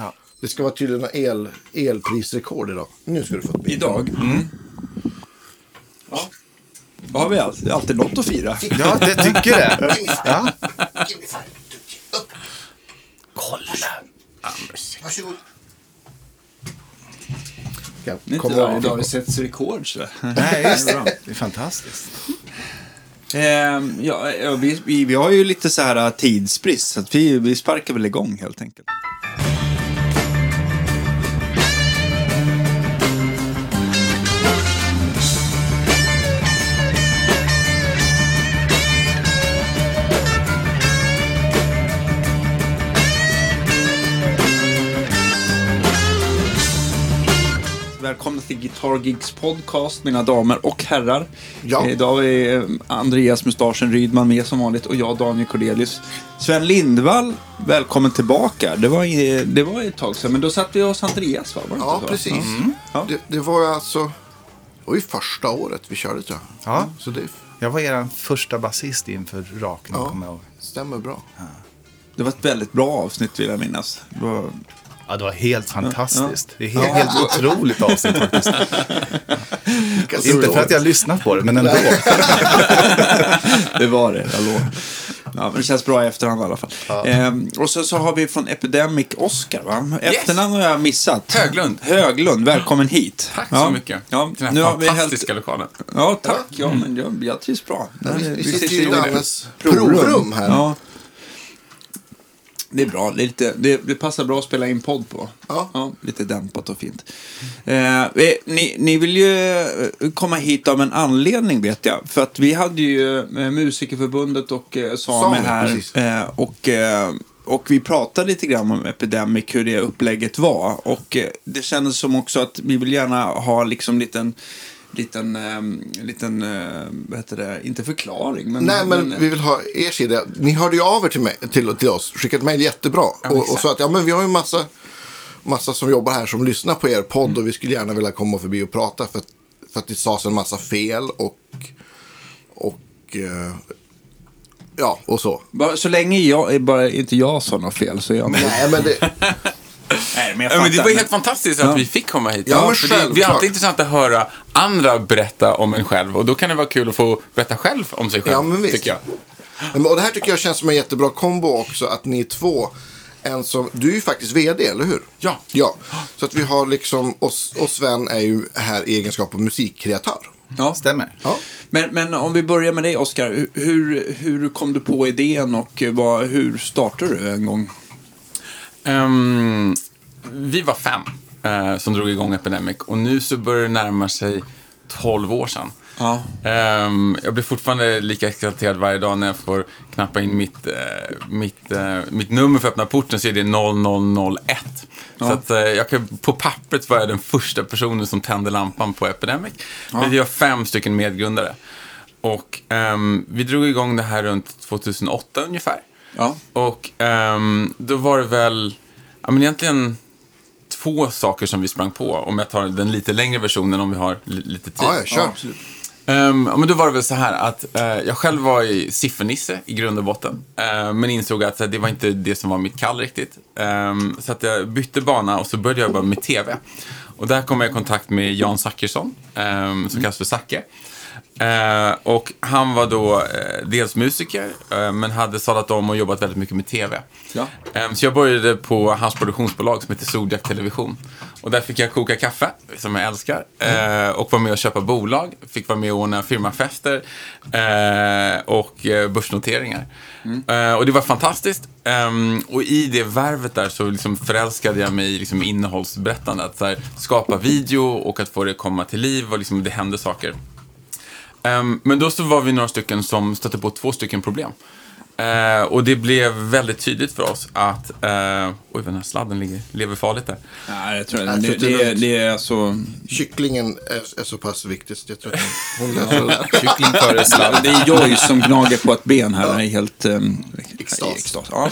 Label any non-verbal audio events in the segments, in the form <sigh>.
Ja. Det ska vara tydligen el, elprisrekord idag. Nu ska du få ett bild. Idag? Mm. Ja. Då har vi alltid, alltid något att fira. Ja, det tycker det. <laughs> Ja. Kolla! Varsågod. Är komma inte varje dag det sätts rekord. Så. Nej, just det. <laughs> Det är fantastiskt. Ehm, ja, ja, vi, vi, vi har ju lite så här äh, tidsbrist, så att vi, vi sparkar väl igång helt enkelt. Till Guitar Gigs podcast, mina damer och herrar. Ja. Eh, Idag är eh, Andreas Mustaschen Rydman med som vanligt och jag Daniel Cordelius. Sven Lindvall, välkommen tillbaka. Det var, i- det var ett tag sedan, men då satt vi hos Andreas va? Var det Ja, precis. Mm. Ja. Det, det var ju alltså... Det var ju första året vi körde tror jag. Ja. Så det Jag var er första basist inför rakning, Ja. kommer jag ihåg. stämmer bra. Det var ett väldigt bra avsnitt vill jag minnas. Det var... Ja, det var helt fantastiskt. Det är helt, helt otroligt avsnitt faktiskt. Inte för att jag har lyssnat på det, men ändå. <laughs> Det var det, jag lovar. Ja, men det känns bra i efterhand i alla fall. Ehm, och så, så har vi från Epidemic Oscar, va? Efternamn har jag missat. Höglund. Höglund, välkommen hit. Tack ja. så mycket. Ja, Till den nu här har vi fantastiska hällt... lokalen. Ja, tack. Ja, men jag, jag trivs bra. Vi, vi sitter i Dannes provrum här. Ja. Det är bra. Det, är lite, det, det passar bra att spela in podd på. Ja. lite dämpat och fint. Eh, eh, ni, ni vill ju eh, komma hit av en anledning vet jag. För att vi hade ju eh, Musikerförbundet och eh, Same här. Eh, och, eh, och vi pratade lite grann om Epidemic, hur det upplägget var. Och det kändes som också att vi vill gärna ha liksom liten liten, eh, liten eh, vad heter det, inte förklaring. Men, Nej, men vi vill ha er sida. Ni hörde ju av er till, mig, till, till oss, skickat mejl jättebra. och, och exakt. sa att ja, men vi har ju massa, massa som jobbar här som lyssnar på er podd och vi skulle gärna vilja komma förbi och prata för att, för att det sades en massa fel och, och eh, ja, och så. Bara, så länge jag, bara inte jag sa något fel så är jag Nej, men det, <laughs> Nej, men Ja, men det var helt fantastiskt att Ja. vi fick komma hit. Ja, för det, det är alltid intressant att höra andra berätta om en själv. Och då kan det vara kul att få berätta själv om sig själv, Ja, men visst. tycker jag. Och det här tycker jag känns som en jättebra kombo också, att ni två. En som, du är ju faktiskt vd, eller hur? Ja. Ja, så att vi har liksom, och, och Sven är ju här i egenskap av musikkreatör. Ja. Stämmer. Ja. Men, men om vi börjar med dig, Oskar. Hur, hur kom du på idén och vad, hur startade du en gång? Ehm, vi var fem eh, som drog igång Epidemic. Och nu så börjar det närma sig 12 år sedan. Ja. Ehm, jag blir fortfarande lika exalterad varje dag när jag får knappa in mitt, eh, mitt, eh, mitt nummer för att öppna porten så är det 0001. Så att, eh, jag kan, på pappret var jag den första personen som tände lampan på Epidemic. Men vi har fem stycken medgrundare. Och ehm, vi drog igång det här runt 2008 ungefär. Ja. Och ehm, då var det väl, ja men egentligen två saker som vi sprang på. Om jag tar den lite längre versionen om vi har li- lite tid. Ja, jag kör. Ja, men då var det väl så här att eh, jag själv var i siffernisse i grund och botten. Eh, men insåg att eh, det var inte det som var mitt kall riktigt. Ehm, så att jag bytte bana och så började jag jobba med tv. Och där kom jag i kontakt med Jan Zachrisson, ehm, som kallas för Zacke. Eh, och han var då eh, dels musiker, eh, men hade sadlat om och jobbat väldigt mycket med tv. Ja. Ehm, så jag började på hans produktionsbolag som heter Zodiac Television. Och där fick jag koka kaffe, som jag älskar. Eh, och vara med och köpa bolag. Fick vara med och ordna firmafester. Eh, och eh, börsnoteringar. Eh, och det var fantastiskt. Ehm, och i det värvet där så liksom förälskade jag mig i liksom innehållsberättande. Att här, skapa video och att få det komma till liv och liksom det hände saker. Ehm, men då så var vi några stycken som stötte på två stycken problem. Eh, och det blev väldigt tydligt för oss att, uh, oj den här sladden ligger, lever farligt där. Nej, jag tror Jag det, det, inte det, är alltså... Kycklingen är, är så pass viktig så jag tror att hon <laughs> löser det där. Kyckling före sladd. Det är Joy som gnager på ett ben här. Jag är helt... Um, Extas. extas. Ja.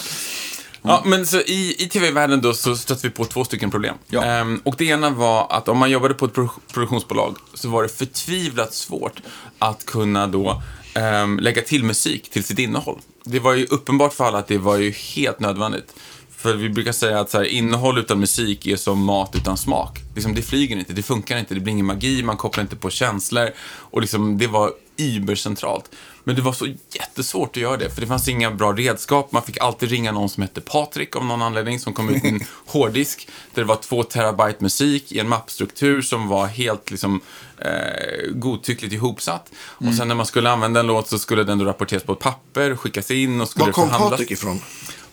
Ja, men så i, i tv-världen då så stötte vi på två stycken problem. Ja. Ehm, och det ena var att om man jobbade på ett pro- produktionsbolag så var det förtvivlat svårt att kunna då ehm, lägga till musik till sitt innehåll. Det var ju uppenbart för alla att det var ju helt nödvändigt. För vi brukar säga att så här, innehåll utan musik är som mat utan smak. Liksom, det flyger inte, det funkar inte, det blir ingen magi, man kopplar inte på känslor. Och liksom, det var übercentralt. Men det var så jättesvårt att göra det, för det fanns inga bra redskap. Man fick alltid ringa någon som hette Patrik av någon anledning, som kom ut med en <laughs> hårddisk där det var två terabyte musik i en mappstruktur som var helt liksom, eh, godtyckligt ihopsatt. Och sen när man skulle använda en låt så skulle den då rapporteras på ett papper, skickas in och skulle Var kom. Patrik ifrån?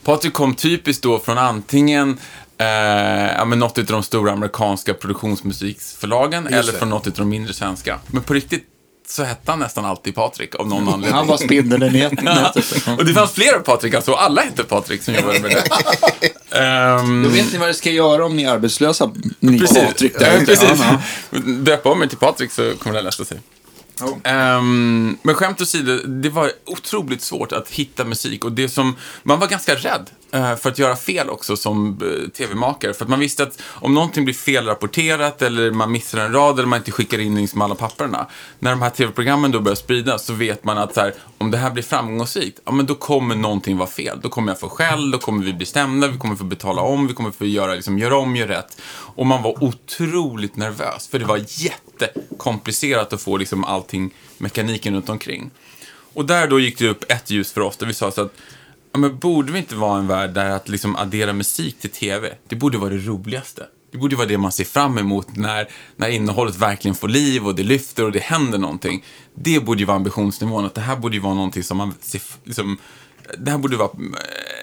Patrik kom typiskt då från antingen eh, ja, men något av de stora amerikanska produktionsmusiksförlagen eller det. från något av de mindre svenska. Men på riktigt så hette han nästan alltid Patrik av någon anledning. Han var spindeln i nät- nätet. Och det fanns flera Patrik, alltså alla hette Patrik som jobbade med det. Ehm, Då vet ni vad ni ska göra om ni är arbetslösa, ni Precis. Patrik där Ja, precis. Ja, Döpa om mig till Patrik så kommer det lösa sig. Um, men skämt åsido, det var otroligt svårt att hitta musik och det som, man var ganska rädd uh, för att göra fel också som uh, tv-makare. För att man visste att om någonting blir felrapporterat eller man missar en rad eller man inte skickar in liksom alla papperna. När de här tv-programmen då börjar spridas så vet man att så här, om det här blir framgångsrikt, ja men då kommer någonting vara fel. Då kommer jag få skäll, då kommer vi bli stämda, vi kommer få betala om, vi kommer få göra, liksom, göra om, göra rätt. Och man var otroligt nervös, för det var jättekomplicerat att få liksom allting, mekaniken runt omkring. Och där då gick det upp ett ljus för oss, där vi sa så att ja, men borde vi inte vara en värld där att liksom addera musik till tv, det borde vara det roligaste. Det borde vara det man ser fram emot när, när innehållet verkligen får liv och det lyfter och det händer någonting. Det borde ju vara ambitionsnivån, att det här borde ju vara någonting som man ser, liksom, det här borde vara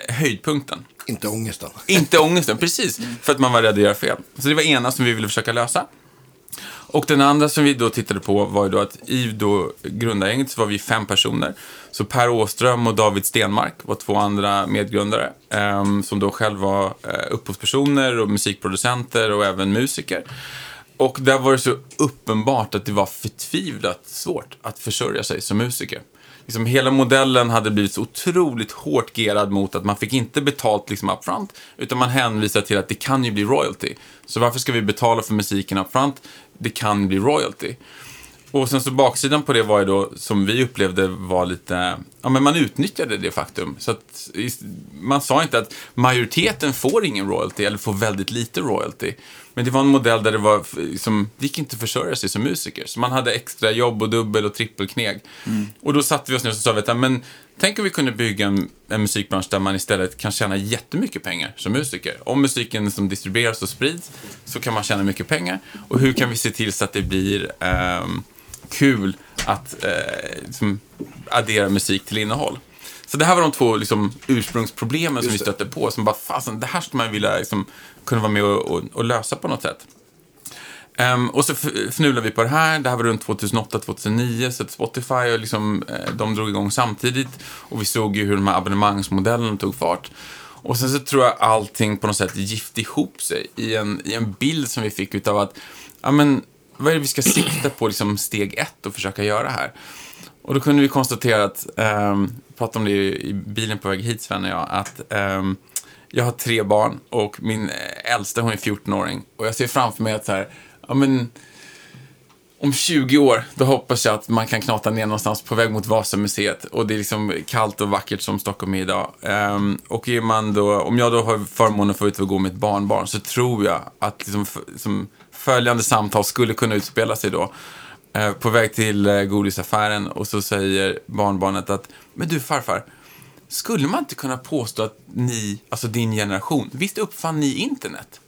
eh, höjdpunkten. Inte ångesten. Inte ångesten, precis. För att man var rädd att göra fel. Så det var ena som vi ville försöka lösa. Och den andra som vi då tittade på var ju då att i då grundargänget så var vi fem personer. Så Per Åström och David Stenmark var två andra medgrundare. eh, som då själv var eh, upphovspersoner och musikproducenter och även musiker. Och där var det så uppenbart att det var förtvivlat svårt att försörja sig som musiker. Liksom hela modellen hade blivit så otroligt hårt gerad mot att man fick inte betalt liksom upfront, utan man hänvisade till att det kan ju bli royalty. Så varför ska vi betala för musiken upfront? Det kan bli royalty. Och sen så baksidan på det var ju då, som vi upplevde var lite, ja men man utnyttjade det faktum. Så att man sa inte att majoriteten får ingen royalty eller får väldigt lite royalty. Men det var en modell där det var, som, det gick inte att försörja sig som musiker. Så man hade extra jobb och dubbel och trippelkneg. Och då satte vi oss ner och sa vi men tänk om vi kunde bygga en, en musikbransch där man istället kan tjäna jättemycket pengar som musiker. Om musiken som distribueras och sprids så kan man tjäna mycket pengar. Och hur kan vi se till så att det blir ehm, kul att eh, liksom addera musik till innehåll. Så det här var de två liksom, ursprungsproblemen som vi Just det. stötte på. Som bara, fasen, det här skulle man vilja liksom, kunna vara med och, och, och lösa på något sätt. Ehm, och så fnulade vi på det här. Det här var runt 2008-2009, så Spotify och liksom, eh, de drog igång samtidigt. Och vi såg ju hur de här abonnemangsmodellerna tog fart. Och sen så tror jag allting på något sätt gift ihop sig i en, i en bild som vi fick utav att, ja men, vad är det vi ska sikta på liksom steg ett och försöka göra här? Och då kunde vi konstatera att, ehm, um, pratade om det i bilen på väg hit Sven och jag, att um, jag har tre barn och min äldsta hon är 14-åring. Och jag ser framför mig att så här, ja men, om 20 år, då hoppas jag att man kan knata ner någonstans på väg mot Vasamuseet. Och det är liksom kallt och vackert som Stockholm är idag. Um, och är man då, om jag då har förmånen att få ut och gå med ett barnbarn så tror jag att liksom, som följande samtal skulle kunna utspela sig då. Eh, på väg till eh, godisaffären och så säger barnbarnet att Men du farfar, skulle man inte kunna påstå att ni, alltså din generation, visst uppfann ni internet?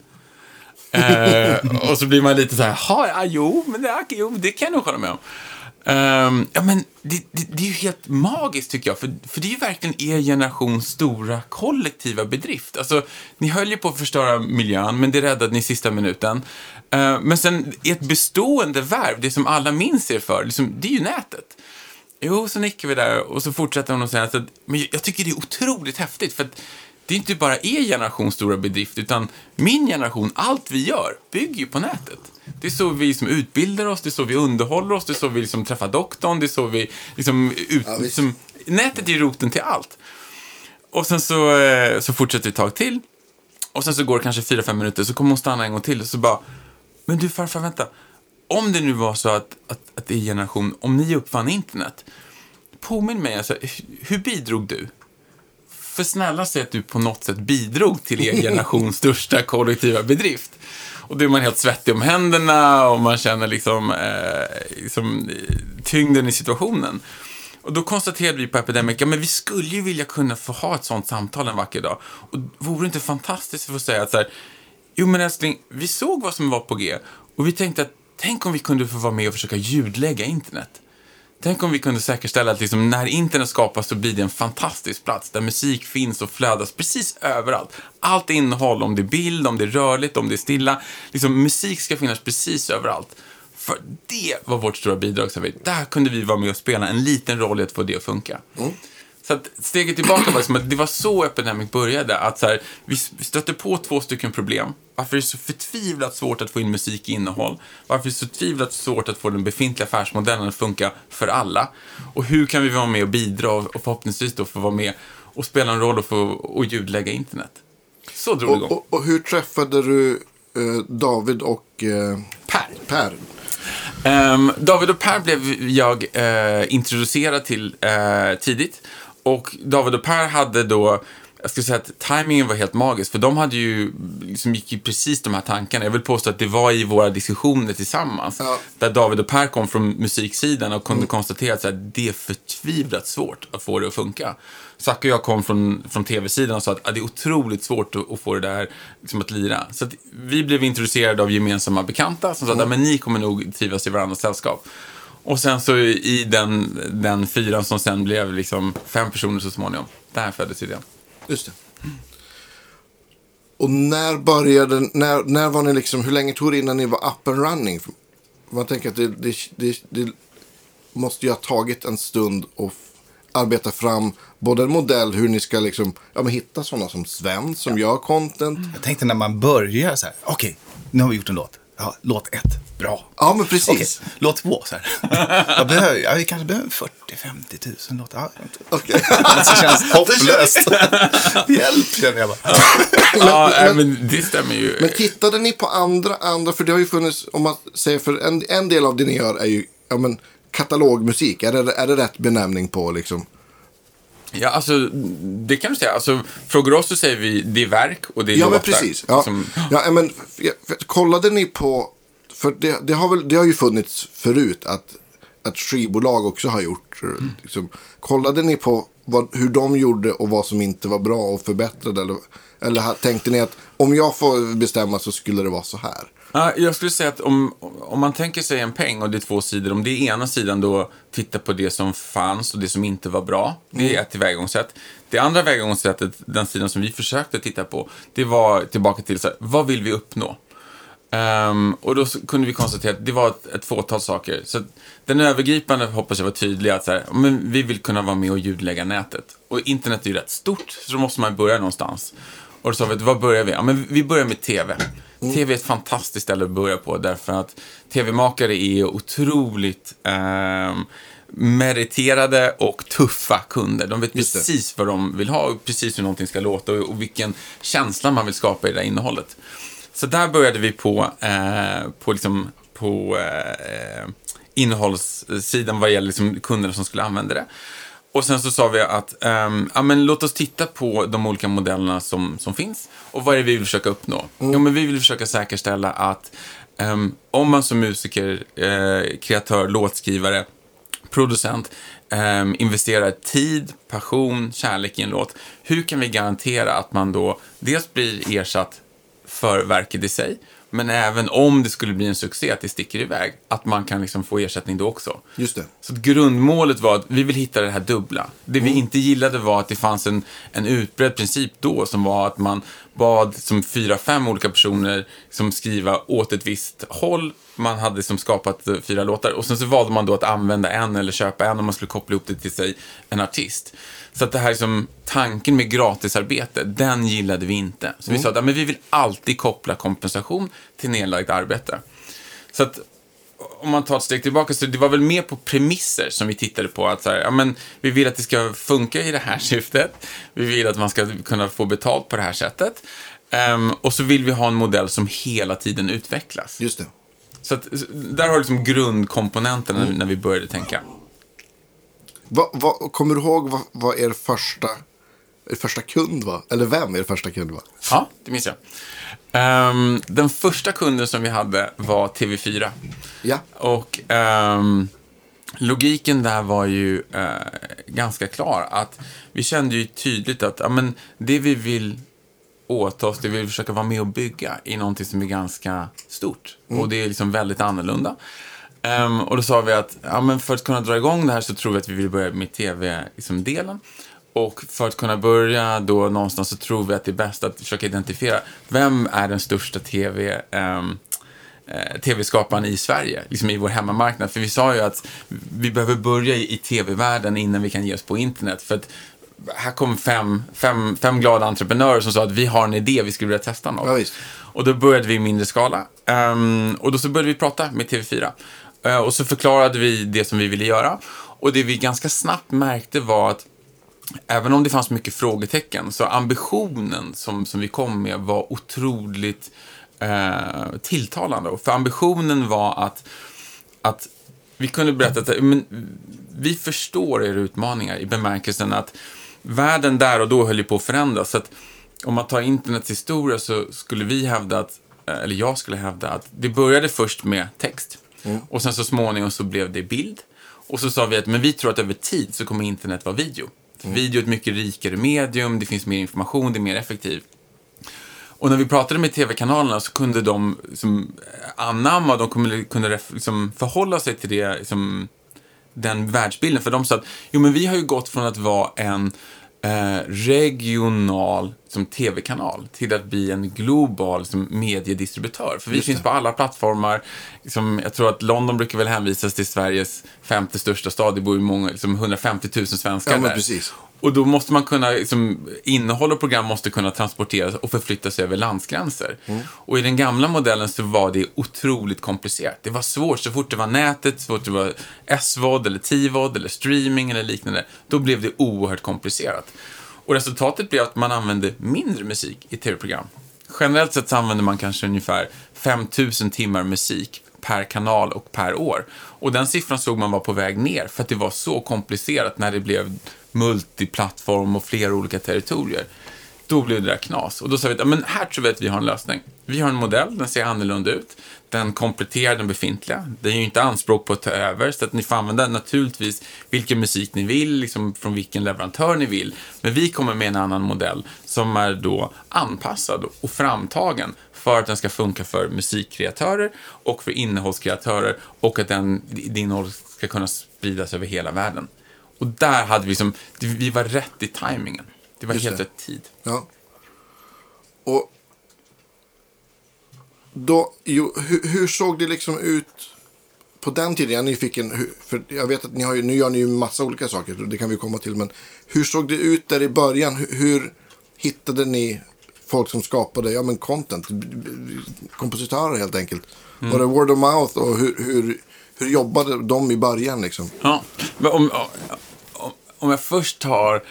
Eh, och så blir man lite så här, ja, jo, men det, jo, det kan jag nog hålla med om. Ehm, ja, men det, det, det är ju helt magiskt tycker jag, för, för det är ju verkligen er generations stora kollektiva bedrift. Alltså, ni höll ju på att förstöra miljön, men det räddade ni i sista minuten. Eh, men sen, ert bestående värv, det som alla minns er för, liksom, det är ju nätet. Jo, så nickar vi där och så fortsätter hon och säger att men jag tycker det är otroligt häftigt för att det är inte bara er generations stora bedrift utan min generation, allt vi gör bygger ju på nätet. Det är så vi liksom utbildar oss, det är så vi underhåller oss, det är så vi liksom träffar doktorn, det är så vi liksom ut, Ja, liksom, Nätet är roten till allt. Och sen så, eh, så fortsätter vi ett tag till. Och sen så går det kanske fyra fem minuter, så kommer hon stanna en gång till och så bara, men du farfar, vänta. Om det nu var så att, att, att är generation, om ni uppfann internet, påminn mig, alltså, hu- hur bidrog du? för snälla säg att du på något sätt bidrog till er <laughs> generations största kollektiva bedrift. Och då är man helt svettig om händerna och man känner liksom, eh, liksom eh, tyngden i situationen. Och då konstaterade vi på Epidemic, ja, men vi skulle ju vilja kunna få ha ett sånt samtal en vacker dag. Och vore det inte fantastiskt att få säga att så här, jo men älskling, vi såg vad som var på G och vi tänkte att tänk om vi kunde få vara med och försöka ljudlägga internet. Tänk om vi kunde säkerställa att liksom, när internet skapas så blir det en fantastisk plats där musik finns och flödas precis överallt. Allt innehåll, om det är bild, om det är rörligt, om det är stilla. Liksom, musik ska finnas precis överallt. För det var vårt stora bidrag. Så vi, där kunde vi vara med och spela en liten roll i att få det att funka. Mm. Så att steget tillbaka var liksom att det var så Epidemic började. Att så här, vi stötte på två stycken problem. Varför är det så förtvivlat svårt att få in musik i innehåll? Varför är det så förtvivlat svårt att få den befintliga affärsmodellen att funka för alla? Och hur kan vi vara med och bidra och förhoppningsvis då få vara med och spela en roll och få och ljudlägga internet? Så drog det igång. Och, och, hur träffade du eh, David och eh, Per. Per? Ehm, David och Per blev jag eh, introducerad till eh, tidigt. Och David och Per hade då, jag skulle säga att timingen var helt magisk, för de hade ju, liksom gick ju precis de här tankarna. Jag vill påstå att det var i våra diskussioner tillsammans, Ja. där David och Per kom från musiksidan och kunde konstatera att det är förtvivlat svårt att få det att funka. Zacke och jag kom från, från tv-sidan och sa att ah, det är otroligt svårt att, att få det där liksom, att lira. Så att vi blev introducerade av gemensamma bekanta som sa att ah, men ni kommer nog trivas i varandras sällskap. Och sen så i den, den fyran som sen blev liksom fem personer så småningom, där föddes idén. Just det. Och när började, när, när var ni liksom, hur länge tog det innan ni var up and running? Man tänker att det, det, det, det måste ju ha tagit en stund att arbeta fram både en modell hur ni ska liksom, ja men hitta sådana som Sven som gör content. Jag tänkte när man börjar så här, okej, nu har vi gjort en låt. Ja, låt ett, bra. Ja men precis. Okej, låt två så här. <laughs> Jag behöver, ja, vi kanske behöver 40-50 tusen låtar. Ja, Okej. <laughs> <laughs> det känns hopplöst. Hjälp, känner jag bara. ja, men- men, men det stämmer ju. Men tittade ni på andra, andra, för det har ju funnits, om man säger för en, en del av det ni gör är ju, ja men katalogmusik, är det, är det rätt benämning på liksom? Ja, alltså, det kan du säga. Alltså, frågar oss så säger vi det är verk och det är Ja, men precis. Ja, Som, ja, men, kollade ni på, för det, det, har väl, det har ju funnits förut att, att skivbolag också har gjort. eh, Mm. Liksom, kollade ni på vad, hur de gjorde och vad som inte var bra och förbättrade? Eller, eller tänkte ni att om jag får bestämma så skulle det vara så här? Ja, jag skulle säga att om, om man tänker sig en peng och det är två sidor, om det är ena sidan då titta på det som fanns och det som inte var bra, det är ett tillvägagångssätt. Det andra tillvägagångssättet, den sidan som vi försökte titta på, det var tillbaka till så här, vad vill vi uppnå? Ehm, och då kunde vi konstatera att det var ett, ett fåtal saker. Så den övergripande hoppas jag var tydlig att så här, men vi vill kunna vara med och ljudlägga nätet. Och internet är ju rätt stort, så då måste man börja någonstans. Och då sa vi, vad börjar vi? Ja, men vi börjar med TV. TV är ett fantastiskt ställe att börja på därför att TV-makare är otroligt ehm, meriterade och tuffa kunder. De vet precis vad de vill ha och precis hur någonting ska låta och, och vilken känsla man vill skapa i det där innehållet. Så där började vi på, eh, på, liksom, på eh, innehållssidan vad gäller liksom kunderna som skulle använda det. Och sen så sa vi att ehm, ja, men låt oss titta på de olika modellerna som, som finns och vad är det vi vill försöka uppnå? Jo, men vi vill försöka säkerställa att ehm, om man som musiker, eh, kreatör, låtskrivare, producent ehm, investerar tid, passion, kärlek i en låt, hur kan vi garantera att man då dels blir ersatt för verket i sig, men även om det skulle bli en succé, att det sticker iväg, att man kan liksom få ersättning då också. Just det. Så grundmålet var att vi vill hitta det här dubbla. Det vi inte gillade var att det fanns en, en utbredd princip då som var att man bad som fyra, fem olika personer som skriva åt ett visst håll. Man hade som skapat eh, fyra låtar och sen så valde man då att använda en eller köpa en om man skulle koppla ihop det till sig en artist. Så att det här som tanken med gratisarbete, den gillade vi inte. Så vi sa att ja, men vi vill alltid koppla kompensation till nedlagt arbete. Så att om man tar ett steg tillbaka, så det var väl mer på premisser som vi tittade på. Att så här, ja, men vi vill att det ska funka i det här syftet. Vi vill att man ska kunna få betalt på det här sättet. Ehm, och så vill vi ha en modell som hela tiden utvecklas. Just det. Så att, där har du liksom grundkomponenterna när vi började tänka. Va, va, kommer du ihåg vad, vad er första er första kund var? Eller vem er första kund var? Ja, det minns jag. Ehm, den första kunden som vi hade var TV4. Ja. Och ehm, logiken där var ju eh, ganska klar. Att vi kände ju tydligt att ja, men det vi vill åt oss, det vi vill försöka vara med och bygga, är någonting som är ganska stort. Och det är liksom väldigt annorlunda. Ehm, och då sa vi att ja, men för att kunna dra igång det här så tror vi att vi vill börja med tv-delen. Liksom, delen. Och för att kunna börja då någonstans så tror vi att det är bäst att försöka identifiera vem är den största tv, ehm, eh, tv-skaparen i Sverige, liksom i vår hemmamarknad. För vi sa ju att vi behöver börja i, i tv-världen innan vi kan ge oss på internet. För att här kom fem, fem, fem glada entreprenörer som sa att vi har en idé, vi skulle vilja testa något. Ja, visst. Och då började vi i mindre skala. Ehm, och då så började vi prata med TV4. Eh, och så förklarade vi det som vi ville göra. Och det vi ganska snabbt märkte var att även om det fanns mycket frågetecken, så ambitionen som, som vi kom med var otroligt eh, tilltalande. För ambitionen var att, att vi kunde berätta att men, vi förstår era utmaningar i bemärkelsen att världen där och då höll ju på att förändras. Så att om man tar internets historia så skulle vi hävda att, eh, eller jag skulle hävda att det började först med text. Och sen så småningom så blev det bild. Och så sa vi att men vi tror att över tid så kommer internet vara video. Mm. Video är ett mycket rikare medium, det finns mer information, det är mer effektivt. Och när vi pratade med tv-kanalerna så kunde de liksom, anamma, de kunde, kunde liksom, förhålla sig till det, liksom, den världsbilden. För de sa att jo, men vi har ju gått från att vara en eh, regional som tv-kanal till att bli en global som mediedistributör. För vi finns på alla plattformar. Liksom, jag tror att London brukar väl hänvisas till Sveriges femte största stad. Det bor ju många, liksom 150 000 svenskar Ja, men där. precis. Och då måste man kunna, liksom, innehåll och program måste kunna transporteras och förflyttas över landsgränser. Och i den gamla modellen så var det otroligt komplicerat. Det var svårt, så fort det var nätet, så fort det var SVOD eller TVOD eller streaming eller liknande, då blev det oerhört komplicerat. Och resultatet blev att man använde mindre musik i tv-program. Generellt sett så använder man kanske ungefär 5000 timmar musik per kanal och per år. Och den siffran såg man var på väg ner för att det var så komplicerat när det blev multiplattform och flera olika territorier. Då blev det där knas. Och då sa vi att men här tror vi att vi har en lösning. Vi har en modell, den ser annorlunda ut. Den kompletterar den befintliga. Den är ju inte anspråk på att ta över, så att ni får använda naturligtvis vilken musik ni vill, liksom från vilken leverantör ni vill. Men vi kommer med en annan modell som är då anpassad och framtagen för att den ska funka för musikkreatörer och för innehållskreatörer och att den, det innehåll ska kunna spridas över hela världen. Och där hade vi som, vi var rätt i tajmingen. Det var Just helt det. rätt tid. Ja. Och då, jo, hur, hur såg det liksom ut på den tiden? Jag är nyfiken, för jag vet att ni har ju, nu gör ni ju massa olika saker, det kan vi komma till, men hur såg det ut där i början? Hur, hur hittade ni folk som skapade, ja men content, kompositörer helt enkelt? Var det word of mouth och hur, hur, hur jobbade de i början liksom? Ja, men om, om, om jag först tar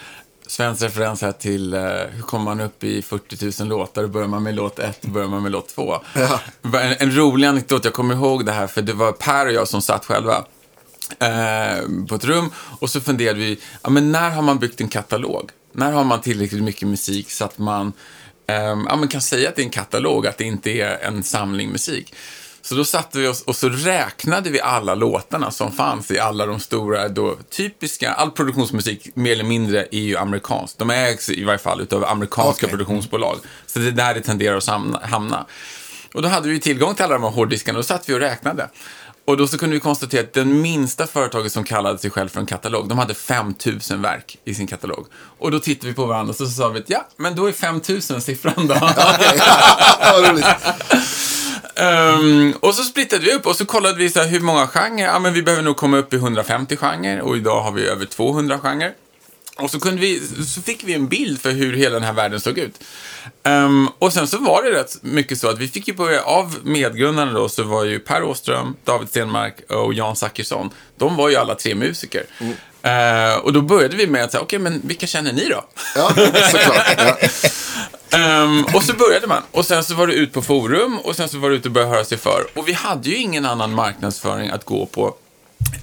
svensk referens här till eh, hur kommer man upp i 40 000 låtar? Börjar man med låt 1, börjar man med låt 2. Ja. En, en rolig anekdot, jag kommer ihåg det här, för det var Per och jag som satt själva eh, på ett rum och så funderade vi, ja, men när har man byggt en katalog? När har man tillräckligt mycket musik så att man ehm, ja, men kan säga att det är en katalog, att det inte är en samling musik? Så då satte vi oss och så räknade vi alla låtarna som fanns i alla de stora, då, typiska, all produktionsmusik mer eller mindre är ju amerikansk. De ägs i varje fall utav amerikanska Okej. produktionsbolag. Så det är där det tenderar att hamna. Och då hade vi tillgång till alla de här hårddiskarna och då satt vi och räknade. Och då så kunde vi konstatera att den minsta företaget som kallade sig själv för en katalog, de hade 5000 verk i sin katalog. Och då tittade vi på varandra och så sa vi att ja, men då är 5000 siffran då. <laughs> Vad roligt. Ehm, och så splittade vi upp och så kollade vi så här, hur många genrer. Ja, men vi behöver nog komma upp i 150 genrer och idag har vi över 200 genrer. Och så, kunde vi, så fick vi en bild för hur hela den här världen såg ut. Ehm, och sen så var det rätt mycket så att vi fick ju börja, av medgrundarna då, så var ju Per Åström, David Stenmark och Jan Zachrisson, de var ju alla tre musiker. Eh, och då började vi med att säga, okej, men vilka känner ni då? Ja, såklart. Ja. <laughs> Ehm, och så började man. Och sen så var det ut på forum och sen så var det ut och börja höra sig för. Och vi hade ju ingen annan marknadsföring att gå på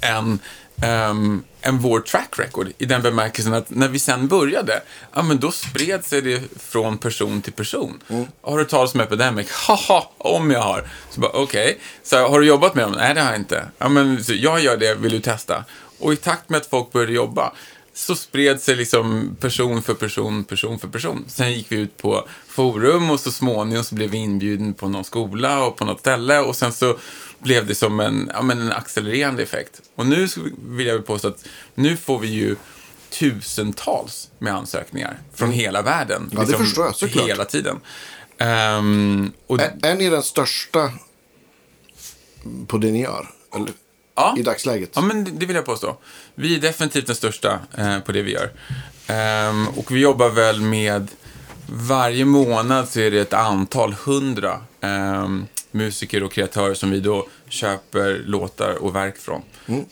än ehm, än vår track record i den bemärkelsen att när vi sen började, ja men då spred sig det från person till person. Har du talat om Epidemic? <laughs> Haha, om jag har. Så bara, okej. Så har du jobbat med dem? Nej, det har jag inte. Ja, men så jag gör det, vill du testa? Och i takt med att folk började jobba så spred sig liksom person för person, person för person. Sen gick vi ut på forum och så småningom så blev vi inbjuden på någon skola och på något ställe och sen så blev det som en, ja, men en accelererande effekt. Och nu vill jag påstå att nu får vi ju tusentals med ansökningar från hela världen. Mm. liksom Ja, det förstår jag, såklart. Hela tiden. Ehm, och, Är, är ni den största på det ni gör? Eller, Ja. I dagsläget? Ja, men det- vill jag påstå. Vi är definitivt den största eh, på det vi gör. Ehm, och vi jobbar väl med, varje månad så är det ett antal hundra ehm, musiker och kreatörer som vi då köper låtar och verk från.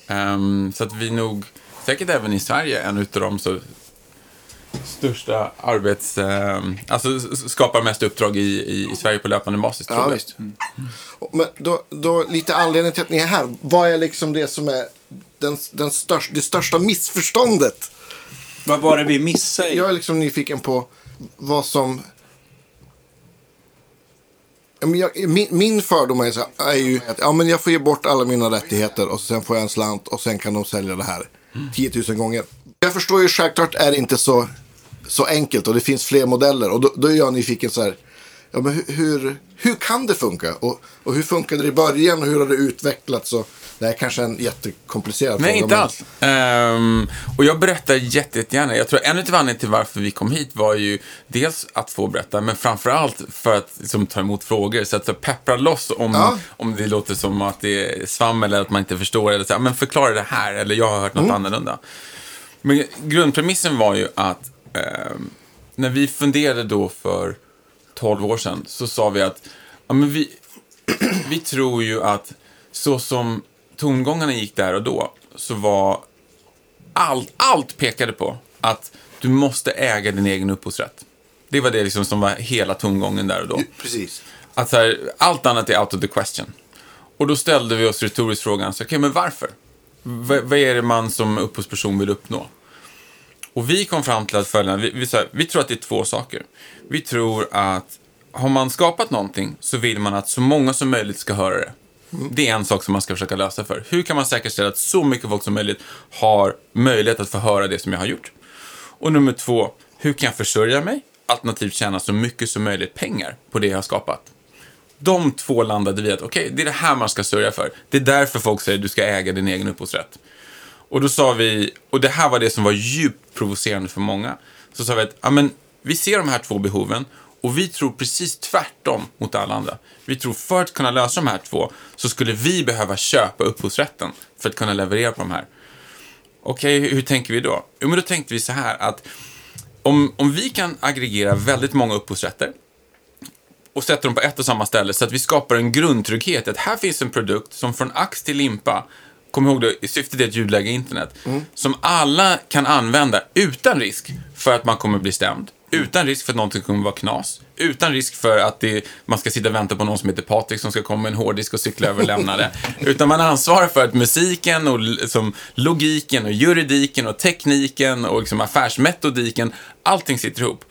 Ehm, så att vi nog, säkert även i Sverige, en utav de så största arbets... ehm, alltså skapar mest uppdrag i, i, i Sverige på löpande basis, tror Ja, jag. visst. Men då, då, lite anledning till att ni är här. Vad är liksom det som är den, den största, det största missförståndet? Vad var det vi missade? Jag är liksom nyfiken på vad som... Min, min fördom är, så här, är ju att ja, men jag får ge bort alla mina rättigheter och sen får jag en slant och sen kan de sälja det här 10 000 gånger. Jag förstår ju självklart är det inte så, så enkelt och det finns fler modeller och då, då är jag nyfiken så här. Ja, men hur, hur, kan det funka? Och, och hur funkade det i början och hur har det utvecklats? Och, det här är kanske en jättekomplicerad Nej, fråga. inte men- alls. Ehm, och jag berättar jätte, jättegärna. Jag tror en av anledningarna till varför vi kom hit var ju dels att få berätta, men framför allt för att liksom, ta emot frågor. Så att så peppra loss om, Ja. om det låter som att det är svammel eller att man inte förstår. Eller så, men förklara det här, eller jag har hört något annorlunda. Men grundpremissen var ju att ehm, när vi funderade då för 12 år sedan så sa vi att ja, men vi, <clears throat> vi tror ju att så som tongångarna gick där och då så var allt, allt pekade på att du måste äga din egen upphovsrätt. Det var det liksom som var hela tongången där och då. <laughs> Precis. Att så här, allt annat är out of the question. Och då ställde vi oss retoriskt frågan, så, okay, men varför? V- vad är det man som upphovsperson vill uppnå? Och vi kom fram till att följande, vi, vi, så här, vi tror att det är två saker. Vi tror att har man skapat någonting så vill man att så många som möjligt ska höra det. Det är en sak som man ska försöka lösa för. Hur kan man säkerställa att så mycket folk som möjligt har möjlighet att få höra det som jag har gjort? Och nummer två, hur kan jag försörja mig? Alternativt tjäna så mycket som möjligt pengar på det jag har skapat. De två landade vi att, okej, det är det här man ska sörja för. Det är därför folk säger att du ska äga din egen upphovsrätt. Och då sa vi, och det här var det som var djupt provocerande för många, så sa vi att, ja men, vi ser de här två behoven och vi tror precis tvärtom mot alla andra. Vi tror för att kunna lösa de här två så skulle vi behöva köpa upphovsrätten för att kunna leverera på de här. Okej, hur, hur tänker vi då? Jo, men då tänkte vi så här att om, om vi kan aggregera väldigt många upphovsrätter och sätter dem på ett och samma ställe så att vi skapar en grundtrygghet. Att här finns en produkt som från ax till limpa, kom ihåg det, syftet är att ljudlägga internet, som alla kan använda utan risk för att man kommer bli stämd. Utan risk för att någonting kommer vara knas. Utan risk för att det, man ska sitta och vänta på någon som heter Patrik som ska komma med en hårddisk och cykla över och lämna det. <laughs> Utan man ansvarar för att musiken och liksom, logiken och juridiken och tekniken och liksom affärsmetodiken, allting sitter ihop.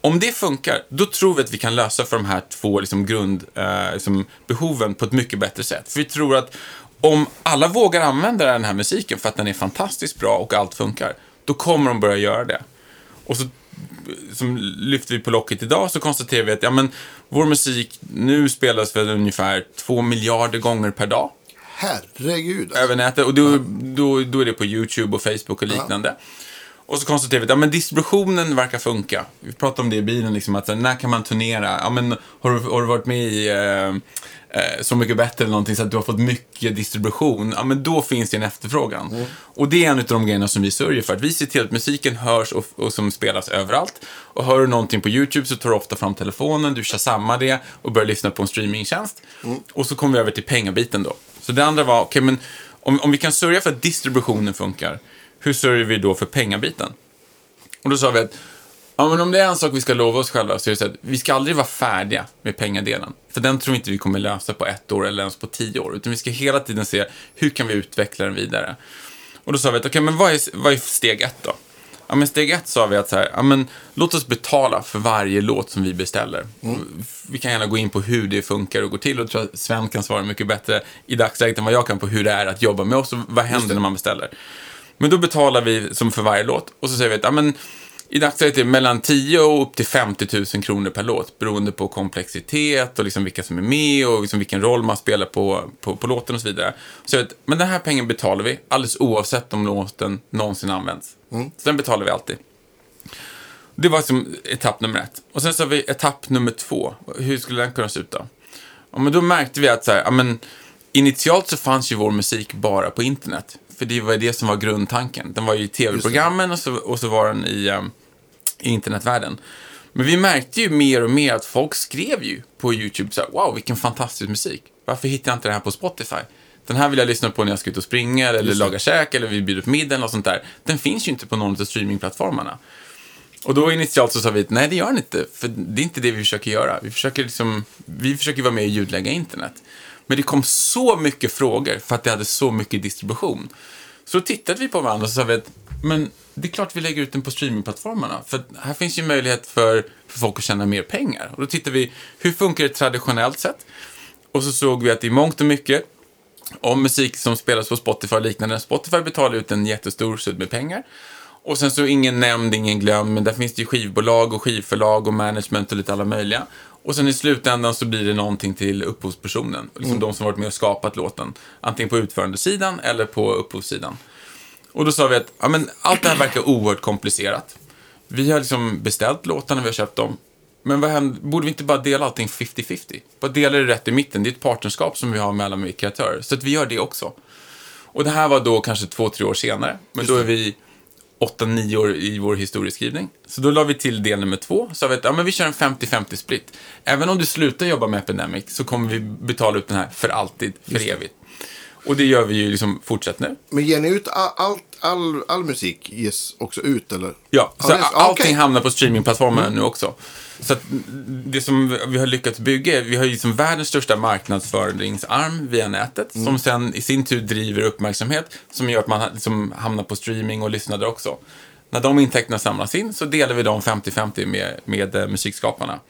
Om det funkar, då tror vi att vi kan lösa för de här två liksom, grundbehoven eh, liksom, på ett mycket bättre sätt. För vi tror att om alla vågar använda den här musiken för att den är fantastiskt bra och allt funkar, då kommer de börja göra det. Och så som lyfter vi på locket idag så konstaterar vi att ja, men, vår musik nu spelas väl ungefär två miljarder gånger per dag Herregud. över nätet. Och då, då, då är det på YouTube och Facebook och liknande. Och så konstaterar vi att ja, men distributionen verkar funka. Vi pratade om det i bilen, liksom, att när kan man turnera? Ja, men, har, du, har du varit med i eh, eh, Så mycket bättre eller någonting så att du har fått mycket distribution? Ja, men då finns det en efterfrågan. Och det är en av de grejerna som vi sörjer för. Att vi ser till att musiken hörs och, och som spelas överallt. Och hör du någonting på YouTube så tar du ofta fram telefonen, du kör samma det och börjar lyssna på en streamingtjänst. Och så kommer vi över till pengabiten då. Så det andra var, okej men om, om vi kan sörja för att distributionen funkar, hur sörjer vi då för pengabiten? Och då sa vi att ja, men om det är en sak vi ska lova oss själva så är det så att vi ska aldrig vara färdiga med pengadelen. För den tror vi inte vi kommer lösa på ett år eller ens på tio år. Utan vi ska hela tiden se hur kan vi utveckla den vidare. Och då sa vi att, okej, men vad är, vad är steg ett då? Ja, men steg ett sa vi att så här, ja, men låt oss betala för varje låt som vi beställer. Vi kan gärna gå in på hur det funkar och går till och tror att Sven kan svara mycket bättre i dagsläget än vad jag kan på hur det är att jobba med oss och vad händer när man beställer. Men då betalar vi som för varje låt och så säger vi att ja, men, i dagsläget är det mellan 10 och upp till 50 000 kronor per låt beroende på komplexitet och liksom vilka som är med och liksom vilken roll man spelar på, på, på låten och så vidare. Så jag vet, men den här pengen betalar vi alldeles oavsett om låten någonsin används. Så den betalar vi alltid. Det var liksom etapp nummer ett. Och sen så har vi etapp nummer två. Hur skulle den kunna se ut då? Ja, men då märkte vi att så här, ja, men, initialt så fanns ju vår musik bara på internet. För det var det som var grundtanken. Den var ju i tv-programmen och så, och så var den i, um, i internetvärlden. Men vi märkte ju mer och mer att folk skrev ju på YouTube så här, wow, vilken fantastisk musik. Varför hittar jag inte det här på Spotify? Den här vill jag lyssna på när jag ska ut och springa eller laga käk eller vi bjuder på middag eller något sånt där. Den finns ju inte på någon av streamingplattformarna. Och då initialt så sa vi att nej, det gör den inte. För det är inte det vi försöker göra. Vi försöker, liksom, vi försöker vara med och ljudlägga internet. Men det kom så mycket frågor för att det hade så mycket distribution. Så då tittade vi på varandra och så sa vi att men det är klart vi lägger ut den på streamingplattformarna. För här finns ju möjlighet för, för folk att tjäna mer pengar. Och då tittade vi, hur funkar det traditionellt sett? Och så såg vi att i mångt och mycket, om musik som spelas på Spotify och liknande, Spotify betalar ut en jättestor sudd med pengar. Och sen så ingen nämnd, ingen glömd, men där finns det ju skivbolag och skivförlag och management och lite alla möjliga. Och sen i slutändan så blir det någonting till upphovspersonen, liksom de som varit med och skapat låten. Antingen på utförandesidan eller på upphovssidan. Och då sa vi att ja, men allt det här verkar oerhört komplicerat. Vi har liksom beställt låtarna, vi har köpt dem. Men vad händer, borde vi inte bara dela allting 50-50? Bara dela det rätt i mitten. Det är ett partnerskap som vi har mellan kreatörer. Så att vi gör det också. Och det här var då kanske två, tre år senare. Men då är vi åtta, nio år i vår historieskrivning. Så då la vi till del nummer två. Så vi att ja, men vi kör en 50-50 split. Även om du slutar jobba med Epidemic så kommer vi betala ut den här för alltid, för evigt. Och det gör vi ju liksom fortsatt nu. Men ger ni ut all, all, all, all musik ges också ut eller? Ja, så är- allting okej. hamnar på streamingplattformarna nu också. Så att det som vi har lyckats bygga, vi har ju liksom världens största marknadsföringsarm via nätet, som sen i sin tur driver uppmärksamhet, som gör att man liksom hamnar på streaming och lyssnar där också. När de intäkterna samlas in så delar vi dem 50-50 med, med eh, musikskaparna.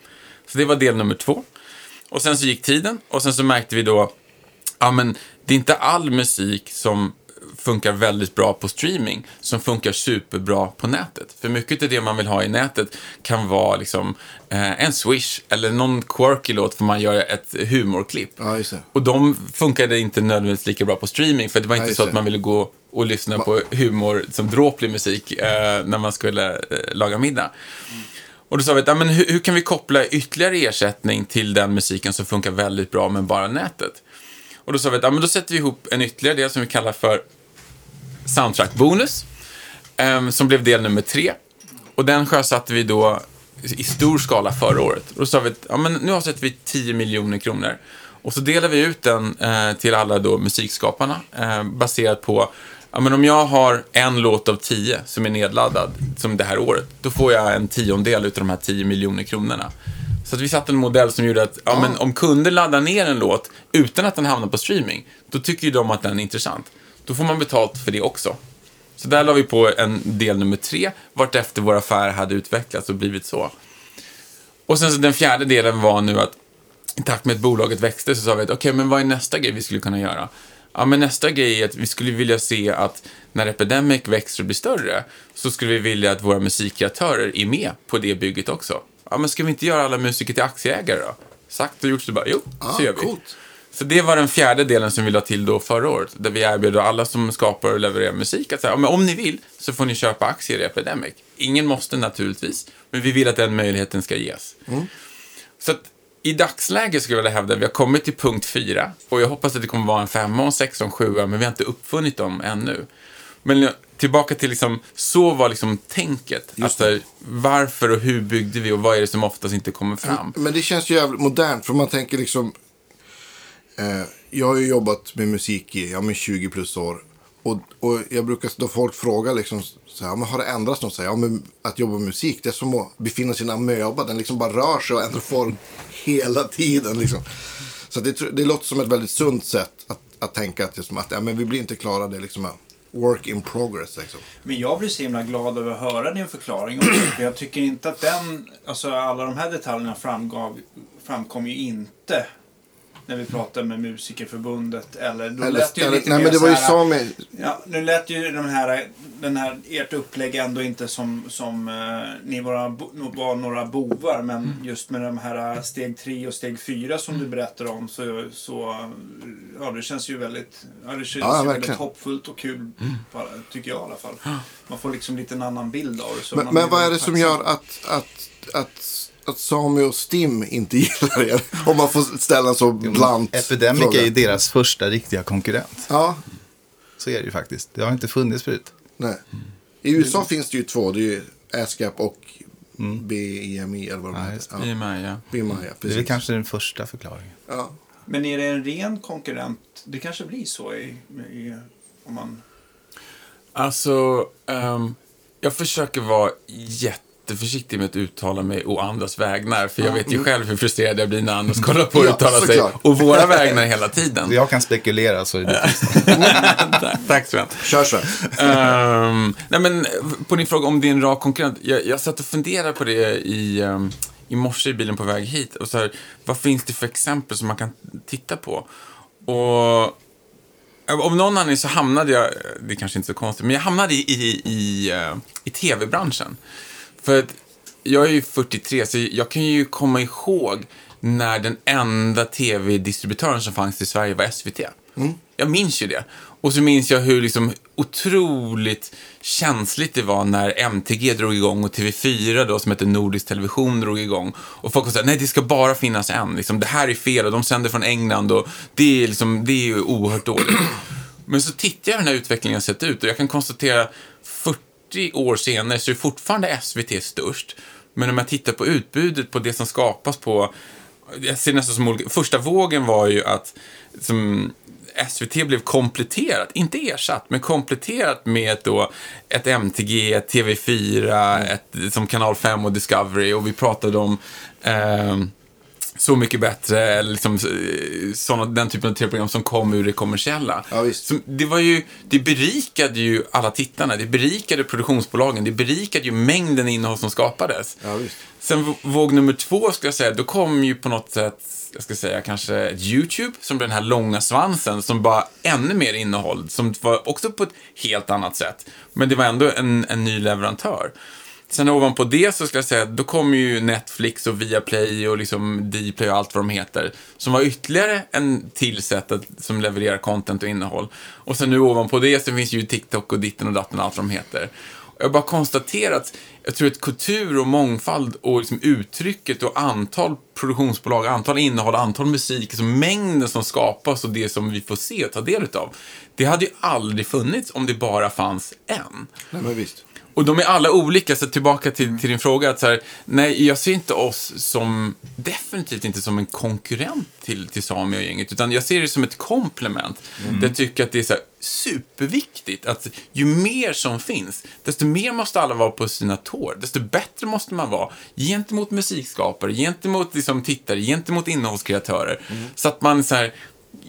Så det var del nummer två. Och sen så gick tiden och sen så märkte vi då, ja men det är inte all musik som funkar väldigt bra på streaming som funkar superbra på nätet. För mycket av det man vill ha i nätet kan vara liksom eh, en swish eller någon quirky låt för man gör ett humorklipp. Ja. Och de funkade inte nödvändigtvis lika bra på streaming för det var inte just så att man ville gå och lyssna på humor som dråplig musik eh, när man skulle eh, laga middag. Och då sa vi att ja, men hur, hur kan vi koppla ytterligare ersättning till den musiken som funkar väldigt bra med bara nätet? Och då sa vi att ja, men då sätter vi ihop en ytterligare del som vi kallar för Soundtrack Bonus, ehm, som blev del nummer tre. Och den sjösatte vi då i stor skala förra året. Och då sa vi att ja, men nu avsätter vi 10 miljoner kronor. Och så delar vi ut den eh, till alla då musikskaparna eh, baserat på Ja, men om jag har en låt av tio som är nedladdad, som det här året, då får jag en tiondel av de här 10 miljoner kronorna. Så vi satte en modell som gjorde att ja, men om kunder laddar ner en låt utan att den hamnar på streaming, då tycker ju de att den är intressant. Då får man betalt för det också. Så där la vi på en del nummer tre, vartefter vår affär hade utvecklats och blivit så. Och sen så den fjärde delen var nu att i takt med att bolaget växte så sa vi att okej, men vad är nästa grej vi skulle kunna göra? Ja, men nästa grej är att vi skulle vilja se att när Epidemic växer och blir större så skulle vi vilja att våra musikkreatörer är med på det bygget också. Ja, men ska vi inte göra alla musiker till aktieägare då? Sagt och gjort så bara, jo, så Ah, gör vi. coolt. Så det var den fjärde delen som vi la till då förra året, där vi erbjöd alla som skapar och levererar musik att säga, men om ni vill så får ni köpa aktier i Epidemic. Ingen måste naturligtvis, men vi vill att den möjligheten ska ges. Så att i dagsläget skulle jag vilja hävda att vi har kommit till punkt fyra och jag hoppas att det kommer vara en femma, en sexa, en sjua, men vi har inte uppfunnit dem ännu. Men tillbaka till liksom, så var liksom tänket. Alltså, varför och hur byggde vi och vad är det som oftast inte kommer fram? Men det känns ju jävligt modernt för man tänker liksom. Eh, jag har ju jobbat med musik i ja, men 20 plus år. Och, och jag brukar, då folk frågar liksom så här, men har det ändrats något? Så här, ja, men att jobba med musik, det är som att befinna sig i en amöba. Den liksom bara rör sig och ändrar form <laughs> hela tiden. Liksom. Så det, det låter som ett väldigt sunt sätt att, att tänka att, liksom, att ja, men vi blir inte klara det liksom, work in progress liksom. Men jag blir så himla glad över att höra din förklaring också. För jag tycker inte att den, alltså alla de här detaljerna framgav, framkom ju inte när vi pratade med Musikerförbundet. Eller, då Eller, lät det ju eller, lite nej men det var ju så här- Sami. Ja, nu lät ju den här, den här, ert upplägg ändå inte som, som eh, ni var, var några bovar, men Mm. just med de här eh, steg tre och steg fyra som du berättar om så, så ja, det känns ju väldigt, ja, det känns Ja, ju väldigt hoppfullt och kul, bara, tycker jag i alla fall. Man får liksom lite en annan bild av det. Men, men vad är det som gör att, att, att, att Sami och Stim inte <laughs> gillar er? Om man får ställa en så blant Epidemic fråga. är ju deras första riktiga konkurrent. Ja, Så är det ju faktiskt. Det har inte funnits förut. nej. I USA finns det ju två. Det är ju ASCAP och BEMI eller vad de Ja, heter. Ja, I och med, ja. BMI, ja, Det är precis. väl kanske den första förklaringen. Ja. Men är det en ren konkurrent? Det kanske blir så i, i om man... Alltså, ehm, jag försöker vara jätteförsiktig med att uttala mig å andras vägnar. För jag vet ju själv hur frustrerad jag blir när andras kollar på <laughs> och Ja, uttalar sig å våra vägnar hela tiden. Jag kan spekulera så är det <laughs> Tack, Tack Sven. Kör Sven. Ehm, nej men, på din fråga om det är en rak konkurrent. Jag, jag satt och funderade på det i, um, i morse i bilen på väg hit. Och så här, vad finns det för exempel som man kan titta på? Och av någon anledning så hamnade jag, det är kanske inte så konstigt, men jag hamnade i, i, i, eh, i tv-branschen. För att jag är ju 43, så jag kan ju komma ihåg när den enda tv-distributören som fanns i Sverige var SVT. Jag minns ju det. Och så minns jag hur liksom otroligt känsligt det var när MTG drog igång och TV4 då, som heter Nordisk Television, drog igång. Och folk sa nej det ska bara finnas en. Liksom, det här är fel och de sänder från England och det är, liksom, det är ju oerhört dåligt. <clears throat> Men så tittar jag hur den här utvecklingen har sett ut och jag kan konstatera 40 40 år senare så är fortfarande SVT störst. Men om jag tittar på utbudet, på det som skapas på... Jag ser nästan som olika... Första vågen var ju att som, SVT blev kompletterat, inte ersatt, men kompletterat med då ett MTG, ett TV4, ett, som Kanal 5 och Discovery och vi pratade om Eh, så mycket bättre, liksom, eh, såna, den typen av tv-program som kom ur det kommersiella. Ja. Så det, var ju, det berikade ju alla tittarna, det berikade produktionsbolagen, det berikade ju mängden innehåll som skapades. Ja. Sen våg nummer två, ska jag säga, då kom ju på något sätt, jag ska säga kanske YouTube, som blev den här långa svansen, som bara ännu mer innehåll, som var också på ett helt annat sätt. Men det var ändå en, en ny leverantör. Sen ovanpå det så ska jag säga, då kom ju Netflix och Viaplay och liksom Dplay och allt vad de heter. Som var ytterligare en till sätt att, som levererar content och innehåll. Och sen nu ovanpå det så finns ju TikTok och ditten och datten och allt vad de heter. Och jag har bara konstaterat, jag tror att kultur och mångfald och liksom uttrycket och antal produktionsbolag, antal innehåll, antal musik, alltså mängden som skapas och det som vi får se och ta del utav. Det hade ju aldrig funnits om det bara fanns en. Nej, men visst. Och de är alla olika, så tillbaka till, till din fråga. Att så här, nej, jag ser inte oss som, definitivt inte som en konkurrent till, till Sami och gänget, utan jag ser det som ett komplement. Där jag tycker att det är så här, superviktigt att ju mer som finns, desto mer måste alla vara på sina tår. Desto bättre måste man vara gentemot musikskapare, gentemot liksom, tittare, gentemot innehållskreatörer. Så att man så här,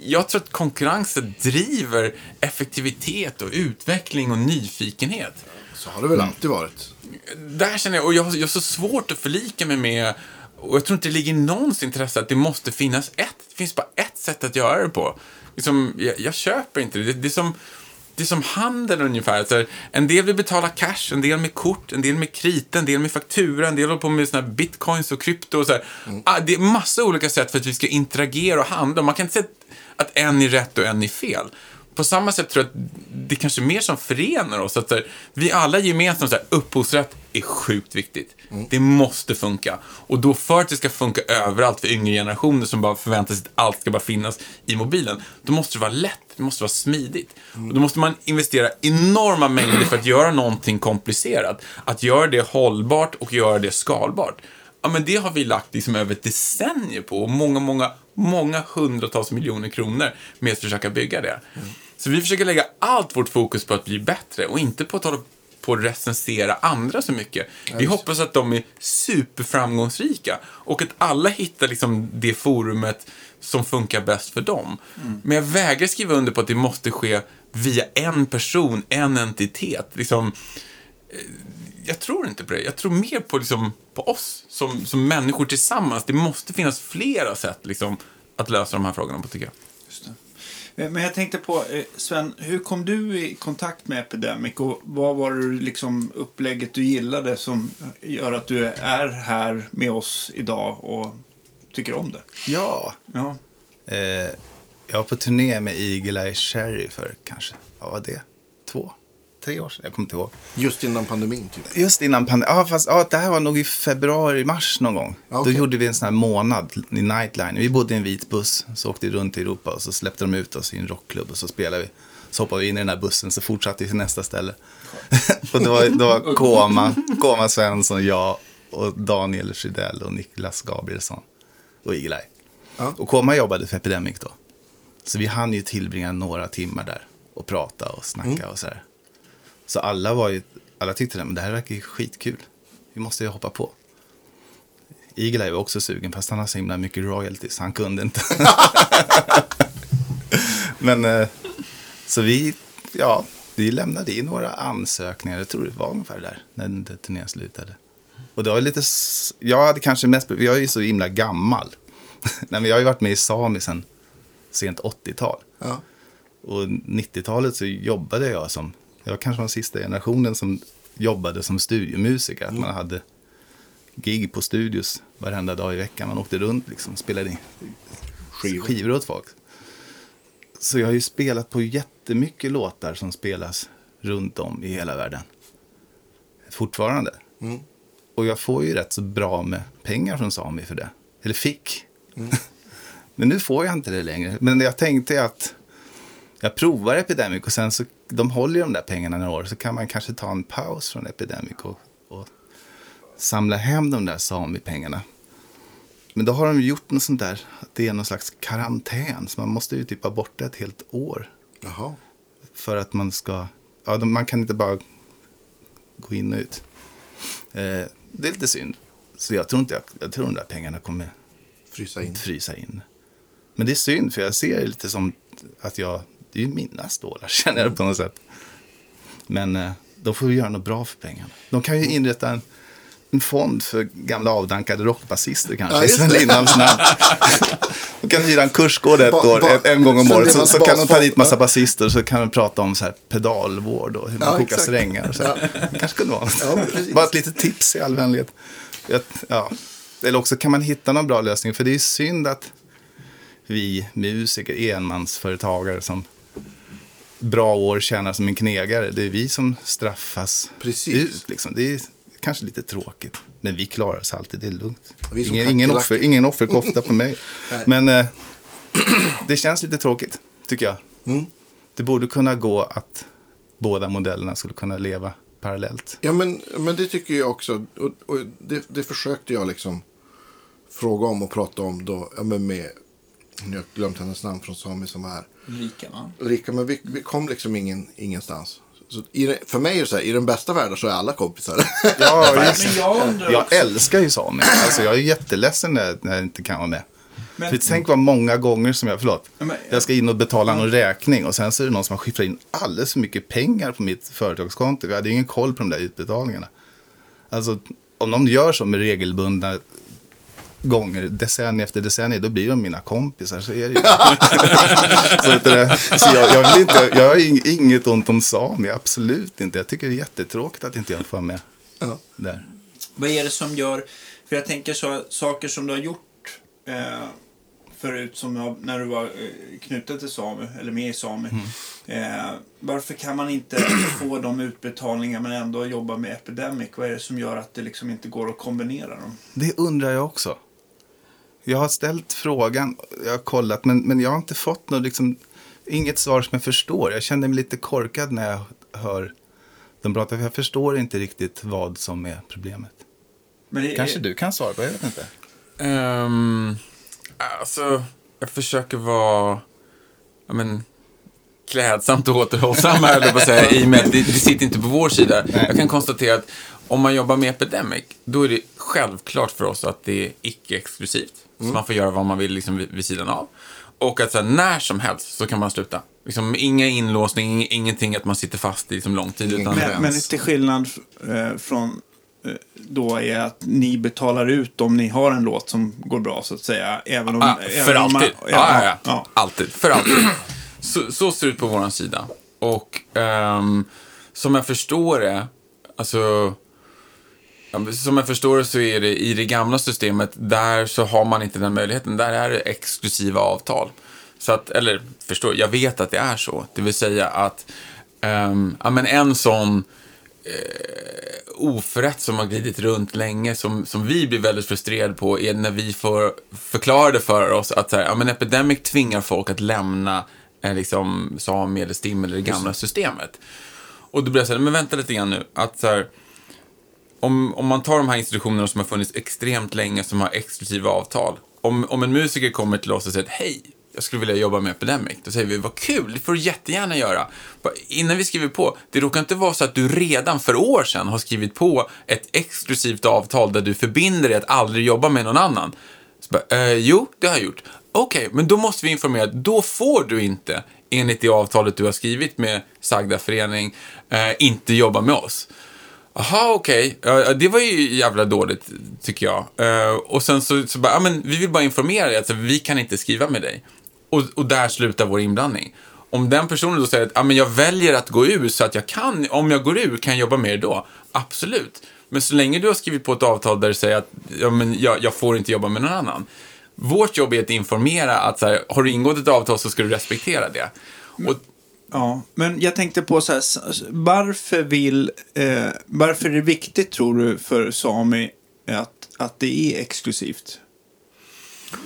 jag tror att konkurrensen driver effektivitet och utveckling och nyfikenhet Så har det väl alltid varit. där känner jag, och jag, har- jag har så svårt att förlika mig med, och jag tror inte det ligger i någons intresse att det måste finnas ett, det finns bara ett sätt att göra det på. Liksom, jag, jag köper inte det. det. Det är som, det är som handel ungefär. Så här, en del vill betala cash, en del med kort, en del med krita, en del med faktura, en del håller på med såna bitcoins och krypto och så här. Ah, det är massa olika sätt för att vi ska interagera och handla. Man kan inte säga att en är rätt och en är fel. På samma sätt tror jag att det kanske är mer som förenar oss. Att här, vi alla gemensamt, så här, upphovsrätt är sjukt viktigt. Det måste funka. Och då för att det ska funka överallt för yngre generationer som bara förväntar sig att allt ska bara finnas i mobilen, då måste det vara lätt, det måste vara smidigt. Och då måste man investera enorma mängder för att göra någonting komplicerat. Att göra det hållbart och göra det skalbart. Ja, men det har vi lagt liksom över ett decennium på och många, många, många hundratals miljoner kronor med att försöka bygga det. Så vi försöker lägga allt vårt fokus på att bli bättre och inte på att hålla på att recensera andra så mycket. Vi hoppas att de är superframgångsrika och att alla hittar liksom det forumet som funkar bäst för dem. Men jag vägrar skriva under på att det måste ske via en person, en entitet. Liksom, eh, jag tror inte på det. Jag tror mer på, liksom, på oss som, som människor tillsammans. Det måste finnas flera sätt liksom, att lösa de här frågorna på, tycker jag. Just det. Eh, Men jag tänkte på, eh, Sven, hur kom du i kontakt med Epidemic och vad var det liksom upplägget du gillade som gör att du är här med oss idag och tycker om det? Ja, Ja, eh, jag var på turné med Eagle Eye Cherry för kanske, vad var det? Två, tre år sedan? Jag kommer inte ihåg. Just innan pandemin typ. Just innan pandemin. Ja, fast ja, det här var nog i februari, mars någon gång. Okej. Då gjorde vi en sån här månad i Nightline. Vi bodde i en vit buss, så åkte vi runt i Europa och så släppte de ut oss i en rockklubb och så spelade vi. Så hoppade vi in i den här bussen så fortsatte vi till nästa ställe. <laughs> och det var, det var Koma, Koma Svensson, jag och Daniel Rydell och Niklas Gabrielsson och Eagle. Ja. Och Koma jobbade för Epidemic då. Så vi hann ju tillbringa några timmar där och prata och snacka Mm. och så här. Så alla var ju, alla tyckte men det här verkar ju skitkul. Vi måste ju hoppa på. Eagle Eye var också sugen, fast han har så himla mycket royalties, han kunde inte. <laughs> men, eh, så vi, ja, vi lämnade in några ansökningar, jag tror det var ungefär där, när turnén slutade. Och det var lite, jag hade kanske mest, jag är ju så himla gammal. <laughs> Nej, men jag har ju varit med i Sami sedan sent 80-tal. Ja. Och 90-talet så jobbade jag som, jag var kanske den sista generationen som jobbade som studiomusiker. Att man hade gig på studios varenda dag i veckan. Man åkte runt liksom, spelade in Skivor. skivor åt folk. Så jag har ju spelat på jättemycket låtar som spelas runt om i hela världen. Fortfarande. Mm. Och jag får ju rätt så bra med pengar från Sami för det. Eller fick. <laughs> Men nu får jag inte det längre. Men jag tänkte att jag provar Epidemic och sen så, de håller de där pengarna några år. Så kan man kanske ta en paus från Epidemic och, och samla hem de där Sami-pengarna. Men då har de gjort något sånt där, att det är någon slags karantän. Så man måste ju typ vara borta ett helt år. Jaha. För att man ska, ja de- man kan inte bara gå in och ut. Eh, det är lite synd. Så jag tror inte, jag, jag tror de där pengarna kommer Frysa in. frysa in. Men det är synd, för jag ser det lite som att jag, det är ju mina stålar, <laughs> känner jag på något sätt. Men eh, då får vi göra något bra för pengarna. De kan ju inrätta en, en fond för gamla avdankade rockbasister kanske, Ja, i Sven det. Lindahls namn. De kan hyra en kursgård ett Ba- år, ba- en gång om året. Så, så kan de ta dit massa ja. basister så kan de prata om så här pedalvård och hur man Ja, kokar exakt. strängar. Så här. kanske kunde vara något. Ja. Bara ett litet tips i all vänlighet. Ja. Eller också kan man hitta någon bra lösning. För det är synd att vi musiker, enmansföretagare som bra år tjänar som en knegare. Det är vi som straffas Precis. ut. Liksom. Det är kanske lite tråkigt. Men vi klarar oss alltid, det är lugnt. Ingen, ingen, offer, ingen offerkofta på mig. <laughs> Men eh, <clears throat> det känns lite tråkigt, tycker jag. Mm. Det borde kunna gå att båda modellerna skulle kunna leva parallellt. Ja, men, men det tycker jag också. Och, och det, det försökte jag liksom fråga om och prata om då. Ja, men med, nu har jag glömt hennes namn från Sami som var här. Ulrika va? Ulrika, men vi, vi kom liksom ingen, ingenstans. Så i, för mig är det så här, i den bästa världen så är alla kompisar. Ja, <laughs> just Men jag Jag älskar ju samer. Alltså, jag är jätteledsen när, när jag inte kan vara med. Men- För tänk vad många gånger som jag, förlåt, men- jag ska in och betala någon räkning och sen så är det någon som har skiffrat in alldeles för mycket pengar på mitt företagskonto. Vi hade ju ingen koll på de där utbetalningarna. Alltså, om de gör så med regelbundna gånger, decennium efter decennium, då blir de mina kompisar. Så är det ju. <laughs> så det- så jag, jag, vill inte, jag har ing- inget ont om sami, absolut inte. Jag tycker det är jättetråkigt att inte jag får vara med Ja. där. vad är det som gör, för jag tänker så, saker som du har gjort eh, förut som när du var eh, knuten till Sami, eller med i Sami. Eh, varför kan man inte få de utbetalningar men ändå jobba med Epidemic? Vad är det som gör att det liksom inte går att kombinera dem? Det undrar jag också. Jag har ställt frågan, jag har kollat, men, men jag har inte fått något, liksom, inget svar som jag förstår. Jag känner mig lite korkad när jag hör dem prata, för jag förstår inte riktigt vad som är problemet. Det, Kanske du kan svara på, jag vet inte. Um, alltså, jag försöker vara ja, men, klädsamt och återhållsam här, jag på säga, i och med att det, det sitter inte på vår sida. Jag kan konstatera att om man jobbar med Epidemic, då är det självklart för oss att det är icke-exklusivt. Så man får göra vad man vill liksom vid, vid sidan av. Och att så här, när som helst så kan man sluta. Liksom, inga inlåsning, ingenting att man sitter fast i liksom, lång tid. Utan, Men, men till skillnad eh, från eh, då är att ni betalar ut om ni har en låt som går bra så att säga. Även om, Ah, även för om man- alltid. ja, ja, ja. ja. Alltid. För alltid. <clears throat> Så, så ser det ut på vår sida. Och ehm, som jag förstår det, alltså... Som jag förstår det så är det i det gamla systemet, där så har man inte den möjligheten. Där är det exklusiva avtal. Så att, eller förstår, jag vet att det är så. Det vill säga att ehm, ja, men en sån oförrätt som har glidit runt länge, som, som vi blir väldigt frustrerade på, är när vi får förklara för oss att så här, ja, men Epidemic tvingar folk att lämna eh, liksom, Sami eller STIM eller det gamla systemet. Och då blir jag så här, men vänta lite grann nu, att så här, om, om man tar de här institutionerna som har funnits extremt länge, som har exklusiva avtal. Om, om en musiker kommer till oss och säger hej, jag skulle vilja jobba med Epidemic. Då säger vi, vad kul, det får du jättegärna göra. Innan vi skriver på, det råkar inte vara så att du redan för år sedan har skrivit på ett exklusivt avtal där du förbinder dig att aldrig jobba med någon annan. Så bara, eh, jo, det har jag gjort. Okej, men då måste vi informera, då får du inte, enligt det avtalet du har skrivit med sagda förening, eh, inte jobba med oss. Jaha, okej. Ja, det var ju jävla dåligt, tycker jag. Uh, och sen så, så bara, ja, men vi vill bara informera dig, alltså, vi kan inte skriva med dig. Och, och där slutar vår inblandning. Om den personen då säger att ja, men jag väljer att gå ur så att jag kan, om jag går ur, kan jag jobba med er då? Absolut. Men så länge du har skrivit på ett avtal där du säger att ja, men jag, jag får inte jobba med någon annan. Vårt jobb är att informera att så här, har du ingått ett avtal så ska du respektera det. Och, Ja, men jag tänkte på så här, varför vill, eh, varför är det viktigt tror du för Sami att, att det är exklusivt?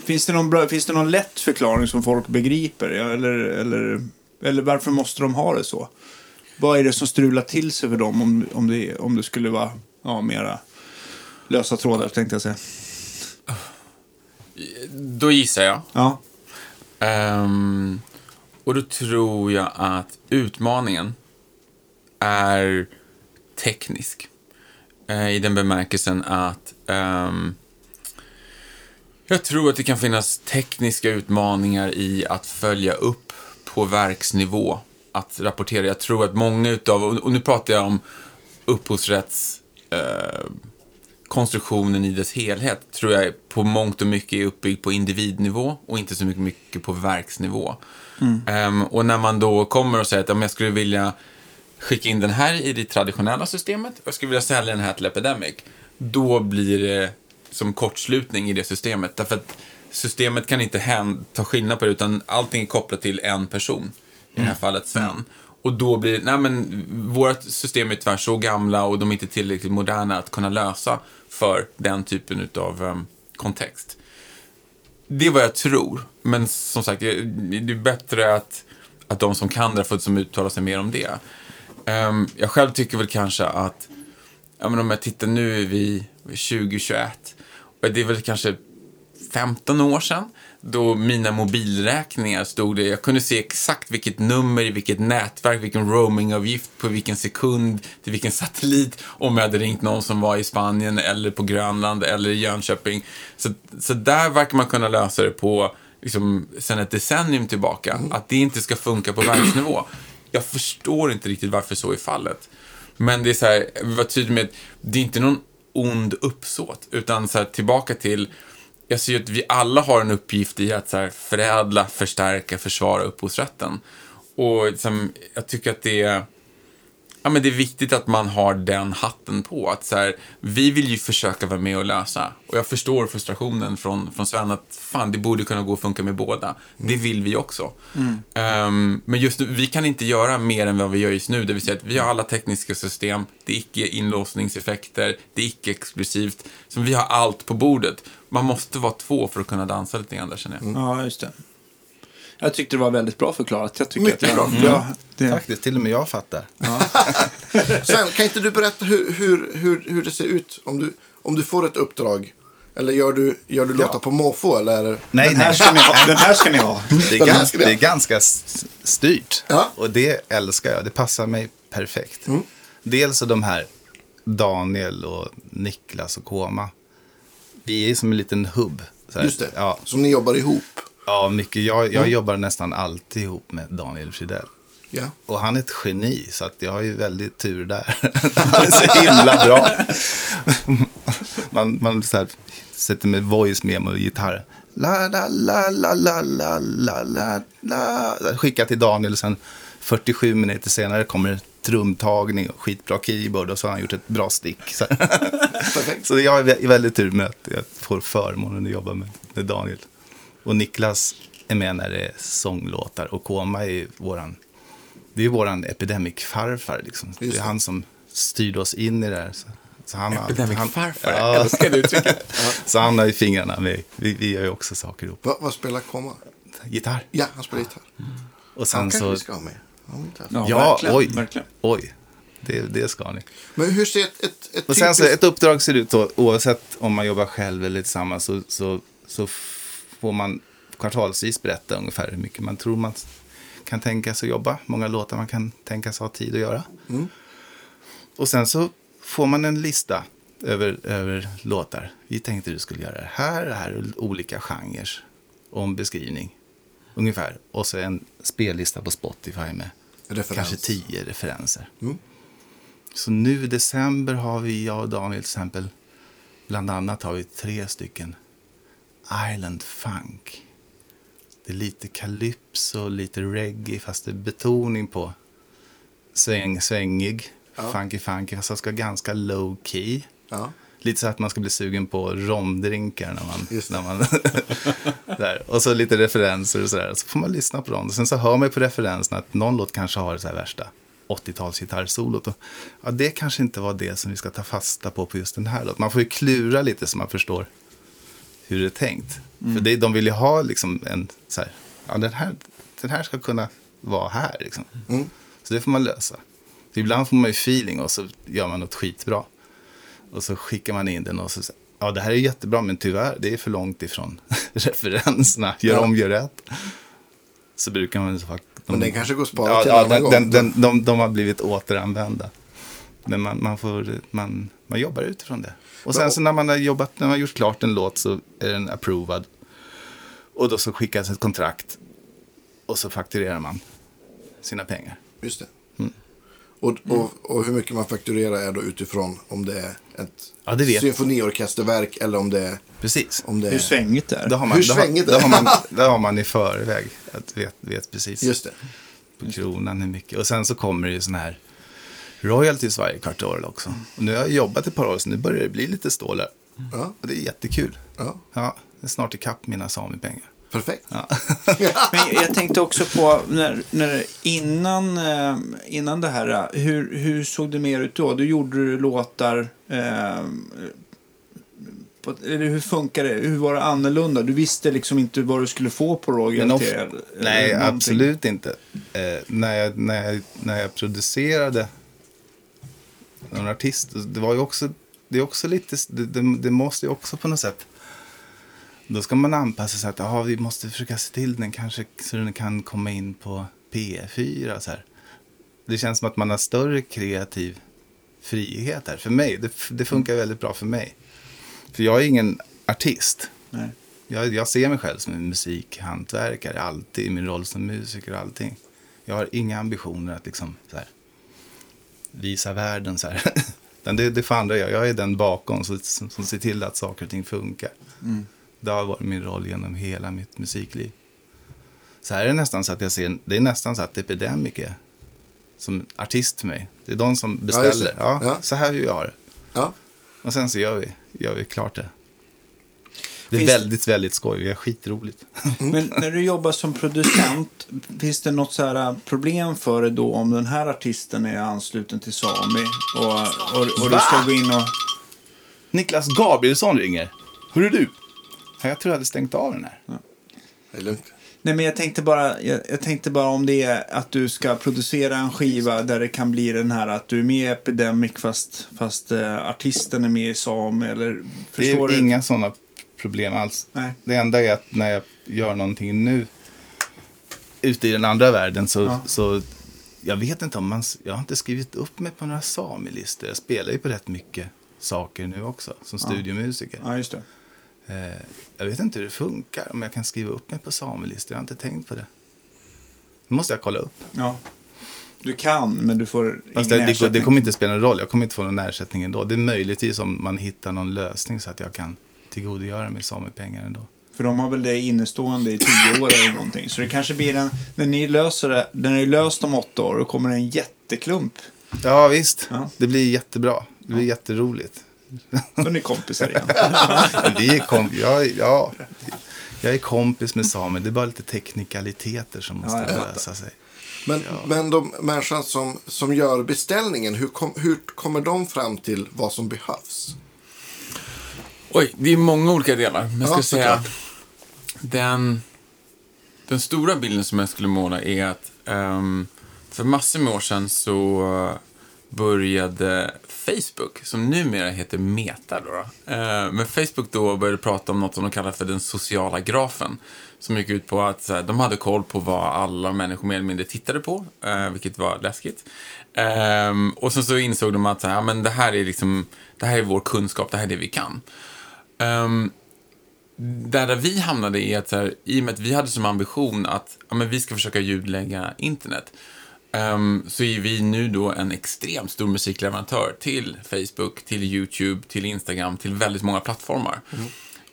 Finns det, någon bra, finns det någon lätt förklaring som folk begriper? Eller, eller, eller varför måste de ha det så? Vad är det som strular till sig för dem om, om, det, om det skulle vara ja, mera lösa trådar tänkte jag säga. då gissar jag. Ja, Ehm, och då tror jag att utmaningen är teknisk. Eh, I den bemärkelsen att ehm, jag tror att det kan finnas tekniska utmaningar i att följa upp på verksnivå. Att rapportera. Jag tror att många utav, och nu pratar jag om upphovsrättskonstruktionen eh, i dess helhet tror jag på mångt och mycket är uppbyggd på individnivå och inte så mycket, mycket på verksnivå. Ehm, och när man då kommer och säger att om jag skulle vilja skicka in den här i det traditionella systemet och jag skulle vilja sälja den här till Epidemic, då blir det som kortslutning i det systemet. Därför att systemet kan inte hän- ta skillnad på det, utan allting är kopplat till en person. I det här fallet Sven. Och då blir nej men vårt system är tyvärr så gamla och de är inte tillräckligt moderna att kunna lösa för den typen av kontext. Det är vad jag tror. Men som sagt, det är bättre att, att de som kan det får som uttala sig mer om det. Um, jag själv tycker väl kanske att, ja men om jag tittar nu är vi 2021. Och det är väl kanske 15 år sedan. Då mina mobilräkningar stod det, jag kunde se exakt vilket nummer, i vilket nätverk, vilken roamingavgift på vilken sekund, till vilken satellit, om jag hade ringt någon som var i Spanien eller på Grönland eller i Jönköping. Så, så där verkar man kunna lösa det på, liksom, sen ett decennium tillbaka. Att det inte ska funka på verksnivå. Jag förstår inte riktigt varför så är fallet. Men det är så här, var tydlig med, det är inte någon ond uppsåt, utan så här, tillbaka till jag ser ju att vi alla har en uppgift i att så här, förädla, förstärka, försvara upphovsrätten. Och liksom, jag tycker att det är, ja, men det är viktigt att man har den hatten på. Att så här, vi vill ju försöka vara med och lösa. Och jag förstår frustrationen från, från Sven att fan, det borde kunna gå att funka med båda. Det vill vi också. Ehm, men just nu, vi kan inte göra mer än vad vi gör just nu. Det vill säga att vi har alla tekniska system, det är icke inlåsningseffekter, det är icke exklusivt. Så vi har allt på bordet. Man måste vara två för att kunna dansa lite grann där känner jag. ja just det. Jag tyckte det var väldigt bra förklarat. Jag tycker Mycket att bra. Ja, det, Faktiskt, till och med jag fattar. <laughs> Sen, kan inte du berätta hur, hur, hur, hur det ser ut om du, om du får ett uppdrag? Eller gör du, gör du låtar på måfå? Eller? Nej, den, här nej. ska ni ha. <laughs> den här ska ni ha. Det är, ganska, det är ganska styrt. Ja. Och det älskar jag. Det passar mig perfekt. Dels är de här Daniel och Niklas och Koma. Vi är som en liten hubb. Ja, Som ni jobbar ihop. Ja mycket. Jag, jag jobbar nästan alltid ihop med Daniel Fridell. Ja. Och han är ett geni, så att jag har ju väldigt tur där. <laughs> han är så himla bra. man man så här, sätter med voice memo och gitarr. La, la, la, la, la, la, la, la, la. Skickar till Daniel och sen 47 minuter senare kommer trumtagning och skitbra keyboard och så har han gjort ett bra stick. <laughs> Så, så jag är vä- väldigt tur med att jag får förmånen att jobba med, med Daniel. Och Niklas är med när det är sånglåtar och Koma är ju våran det är våran epidemic-farfar. Liksom. Det är han som styrde oss in i det här. Så, så han har- Epidemic han- farfar, Ja. jag älskar det uttrycket. Så han har ju fingrarna med. Vi, vi gör ju också saker ihop. Va, vad spelar Komma? Gitarr. Ja, han spelar gitarr. Och Han sen kanske så... vi ska ha med. Ja. Ja, Ja, verkligen, oj. verkligen. Oj. Det, det ska ni. Men hur ser ett, ett, ett Och sen så, ett uppdrag ser ut då, oavsett om man jobbar själv eller tillsammans, så, så, så får man kvartalsvis berätta ungefär hur mycket man tror man kan tänka sig jobba, många låtar man kan tänka sig ha tid att göra. Och sen så får man en lista över, över låtar. Vi tänkte du skulle göra det här, det här och olika genrer. Och en beskrivning, ungefär. Och så en spellista på Spotify med Referens. kanske tio referenser. Mm. Så nu i december har vi, jag och Daniel till exempel, bland annat har vi tre stycken Island Funk. Det är lite calypso, lite reggae, fast det är betoning på sväng, svängig, Ja. funky funky, fast det ska ganska low key. Ja. Lite så att man ska bli sugen på romdrinkar när man... När man <laughs> där. Och så lite referenser och sådär. Så får man lyssna på dem. Och sen så hör man ju på referenserna att någon låt kanske har det så här värsta 80-talsgitarrsolot. Och, ja, det kanske inte var det som vi ska ta fasta på på just den här låten. Man får ju klura lite så man förstår hur det är tänkt. För det, de vill ju ha liksom en så här, ja den här, den här ska kunna vara här liksom. Mm. Så det får man lösa. Så ibland får man ju feeling och så gör man något skitbra. Och så skickar man in den och så säger ja det här är jättebra men tyvärr det är för långt ifrån <laughs> referenserna. Gör Ja. om, gör rätt. Så brukar man så fakt- Men den kanske går att spara ja, till ja, den, den, den, de, de har blivit återanvända. Men man, man, får, man, man jobbar utifrån det. Och sen så när man har jobbat, när man har gjort klart en låt så är den approvad. Och då så skickas ett kontrakt. Och så fakturerar man sina pengar. Just det. Mm. Och, och, och hur mycket man fakturerar är då utifrån om det är ett Ja, det vet- symfoniorkesterverk eller om det är... Precis. Om det Hur är svängigt det är. Då har man, Hur svängigt det? har man, <laughs> då har man i förväg. Att vet, vet precis Just det. på kronan hur mycket. Och sen så kommer det ju sån här royalties varje kvartal också. Och nu har jag jobbat ett par år så nu börjar det bli lite stålar. Ja, Och det är jättekul. ja. Ja, det är snart ikapp mina samipengar. Perfekt. Ja. <laughs> Men jag tänkte också på, när, när, innan, eh, innan det här, hur, hur såg det mer ut då? Då gjorde du låtar, eh, på, eller hur funkar det? Hur var det annorlunda? Du visste liksom inte vad du skulle få på Men royalty? nej, någonting? absolut inte. Eh, när, jag, när, jag, när jag producerade någon artist, det var ju också, det är också lite, det, det, måste ju också på något sätt, då ska man anpassa sig att aha, vi måste försöka se till den kanske så den kan komma in på P4 så här. Det känns som att man har större kreativ frihet här. För mig, det, det funkar väldigt bra för mig. För jag är ingen artist. Nej. Jag, jag ser mig själv som en musikhantverkare, alltid i min roll som musiker och allting. Jag har inga ambitioner att liksom så här, visa världen så här. <laughs> Det, det får andra göra. Jag är den bakom som, som, ser till att saker och ting funkar. Det har varit min roll genom hela mitt musikliv. Så här är det nästan så att jag ser, det är nästan så att Epidemic är som artist för mig. Det är de som beställer. Ja, Ja. Så här vill jag ha det. Ja. Och sen så gör vi, gör vi klart det. Det är Finns- väldigt, väldigt skoj. Det är skitroligt. <laughs> Men när du jobbar som producent, finns det något så här problem för dig då om den här artisten är ansluten till Sami och, och, och du ska gå in och... Niklas Gabrielsson ringer. Hörru du? Ja, Jag tror jag hade stängt av den här. Det är lugnt. Nej, men jag tänkte, bara, jag, jag tänkte bara om det är att du ska producera en skiva där det kan bli den här att du är med i Epidemic fast, fast eh, artisten är med i Sami eller Det förstår är du? inga sådana problem alls. Nej. Det enda är att när jag gör någonting nu ute i den andra världen så, Ja. så jag vet inte om man, jag har inte skrivit upp mig på några samilistor. Jag spelar ju på rätt mycket saker nu också som studiomusiker. Ja, just det. Eh, jag vet inte hur det funkar, om jag kan skriva upp mig på samelistor. Jag har inte tänkt på det. Det måste jag kolla upp. Ja. Du kan, men du får Fast ingen det, det, ersättning. det kommer inte spela någon roll. Jag kommer inte få någon ersättning ändå. Det är möjligtvis om man hittar någon lösning så att jag kan tillgodogöra mig samepengar ändå. För de har väl det innestående i tio år eller någonting. Så det kanske blir en, när ni löser det, när ni löst om åtta år, då kommer det en jätteklump. Ja, visst. Ja. Det blir jättebra. Det blir jätteroligt. Då är ni kompisar igen. <laughs> Vi är komp- jag, ja, jag är kompis med samer. Det är bara lite teknikaliteter som måste Ja, lösa sig. Men, men de människan som, som gör beställningen, hur, kom, hur kommer de fram till vad som behövs? Oj, det är många olika delar. Men jag Ja, skulle säga den, den stora bilden som jag skulle måla är att ehm, för massor med år sedan så började Facebook, som numera heter Meta, då, då. Eh, men Facebook då började prata om något som de kallar för den sociala grafen. Som gick ut på att här, de hade koll på vad alla människor mer eller mindre tittade på, eh, vilket var läskigt. Ehm, och sen så insåg de att så här, ja, men det, här är liksom, det här är vår kunskap, det här är det vi kan. Ehm, där, vi hamnade är att här, i och med att vi hade som ambition att ja, men vi ska försöka ljudlägga internet ehm, så är vi nu då en extremt stor musikleverantör till Facebook, till YouTube, till Instagram, till väldigt många plattformar.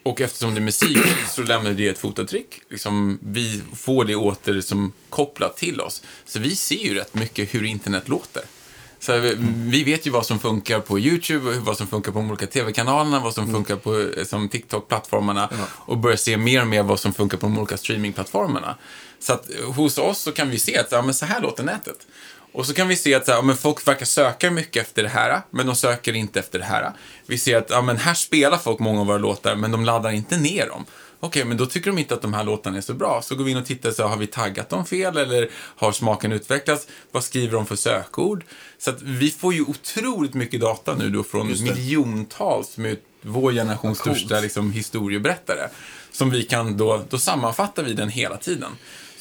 Och eftersom det är musik <clears throat> så lämnar det ett fotavtryck. Liksom, vi får det åter som kopplat till oss. Så vi ser ju rätt mycket hur internet låter. Så vi, vi vet ju vad som funkar på YouTube, vad som funkar på de olika tv-kanalerna, vad som funkar på som TikTok-plattformarna och börjar se mer och mer vad som funkar på de olika streamingplattformarna. Så att hos oss så kan vi se att ja, men så här låter nätet. Och så kan vi se att så här, ja, men folk verkar söka mycket efter det här, men de söker inte efter det här. Vi ser att ja, men här spelar folk många av våra låtar, men de laddar inte ner dem. Okej, men då tycker de inte att de här låtarna är så bra. Så går vi in och tittar, så har vi taggat dem fel eller har smaken utvecklats? Vad skriver de för sökord? Så att vi får ju otroligt mycket data nu då från miljontals med vår generations största liksom, historieberättare. Som vi kan då, då sammanfattar vi den hela tiden.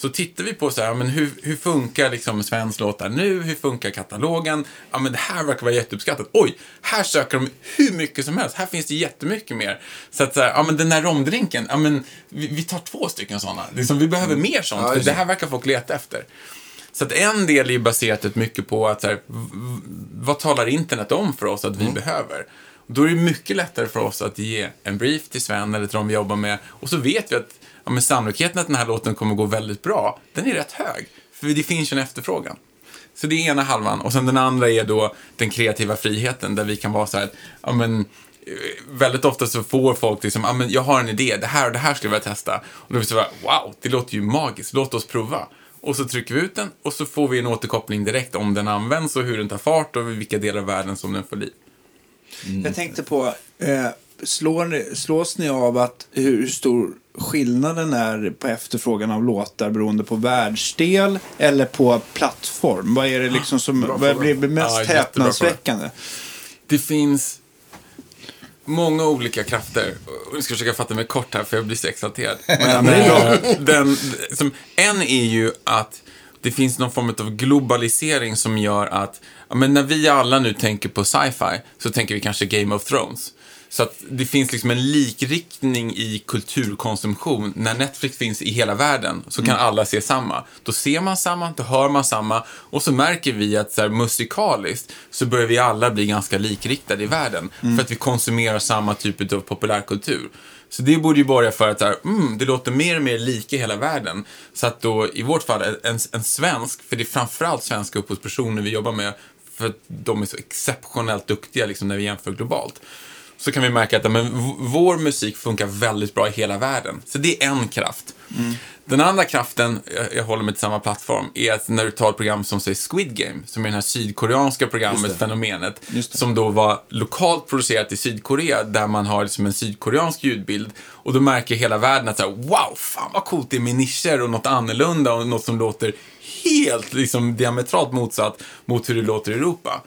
Så tittar vi på så här, men hur, hur funkar liksom svensk låtar nu? Hur funkar katalogen? Ja, men det här verkar vara jätteuppskattat. Oj, här söker de hur mycket som helst. Här finns det jättemycket mer. Så att så här, ja men den här romdrinken, ja men vi, vi tar två stycken sådana. Liksom, vi behöver mer sånt, Ja, för det här verkar folk leta efter. Så att en del är baserat mycket på att så här, vad talar internet om för oss att vi behöver? Och Då är det mycket lättare för oss att ge en brief till Sven eller till de vi jobbar med. Och så vet vi att ja, men sannolikheten att den här låten kommer gå väldigt bra, den är rätt hög. För det finns ju en efterfrågan. Så det är ena halvan. Och sen den andra är då den kreativa friheten där vi kan vara så här, ja men eh, väldigt ofta så får folk liksom, ja men jag har en idé, det här och det här skulle jag vilja testa. Och då blir det så här, wow, det låter ju magiskt, låt oss prova. Och så trycker vi ut den och så får vi en återkoppling direkt om den används och hur den tar fart och vilka delar av världen som den får liv. Jag tänkte på, eh, slår slås ni av att hur, stor skillnaden är på efterfrågan av låtar beroende på världsdel eller på plattform? Vad är det liksom som vad blir mest Ja, häpnadsväckande? Det finns många olika krafter. Jag ska försöka fatta mig kort här för jag blir så exalterad. <laughs> Men, eh, den, som, en är ju att det finns någon form av globalisering som gör att ja, men när vi alla nu tänker på sci-fi så tänker vi kanske Game of Thrones. Så att det finns liksom en likriktning i kulturkonsumtion. När Netflix finns i hela världen så kan alla se samma. Då ser man samma, då hör man samma och så märker vi att så här, musikaliskt så börjar vi alla bli ganska likriktade i världen. För att vi konsumerar samma typ av populärkultur. Så det borde ju borga för att så här, mm, det låter mer och mer lika i hela världen. Så att då, i vårt fall, en, en svensk, för det är framförallt svenska upphovspersoner vi jobbar med, för att de är så exceptionellt duktiga liksom, när vi jämför globalt så kan vi märka att men, vår musik funkar väldigt bra i hela världen. Så det är en kraft. Den andra kraften, jag, jag håller mig till samma plattform, är att när du tar ett program som säger Squid Game, som är det här sydkoreanska programmet, fenomenet, som då var lokalt producerat i Sydkorea, där man har liksom en sydkoreansk ljudbild. Och då märker hela världen att så här, wow, fan vad coolt det är med nischer och något annorlunda och något som låter helt liksom diametralt motsatt mot hur det låter i Europa.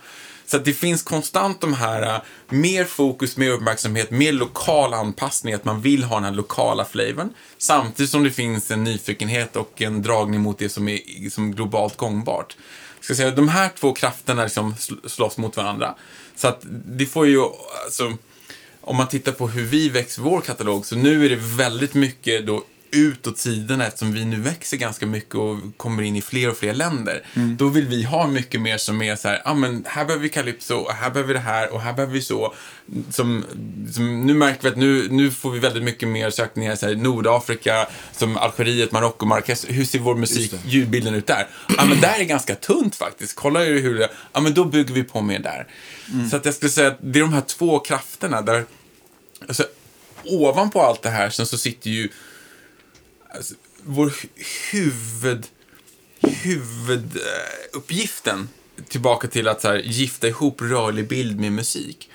Så att det finns konstant de här, äh, mer fokus, mer uppmärksamhet, mer lokal anpassning, att man vill ha den här lokala flavorn. Samtidigt som det finns en nyfikenhet och en dragning mot det som är som globalt gångbart. Jag ska säga, de här två krafterna liksom slåss mot varandra. Så att det får ju, alltså, om man tittar på hur vi växer vår katalog, så nu är det väldigt mycket då utåt sidorna eftersom vi nu växer ganska mycket och kommer in i fler och fler länder. Då vill vi ha mycket mer som är så här, ah, men här behöver vi Calypso, och här behöver vi det här och här behöver vi så. Som, som nu märker vi att nu, nu får vi väldigt mycket mer sökningar, så här, Nordafrika, som Algeriet, Marocko, Marrakesh. Hur ser vår musik, ljudbilden ut där? Ja men där är ganska tunt faktiskt. Kolla ju hur det, ja men då bygger vi på mer där. Så att jag skulle säga att det är de här två krafterna där, alltså ovanpå allt det här sen så sitter ju alltså, vår hu- huvud, huvuduppgiften tillbaka till att så här, gifta ihop rörlig bild med musik.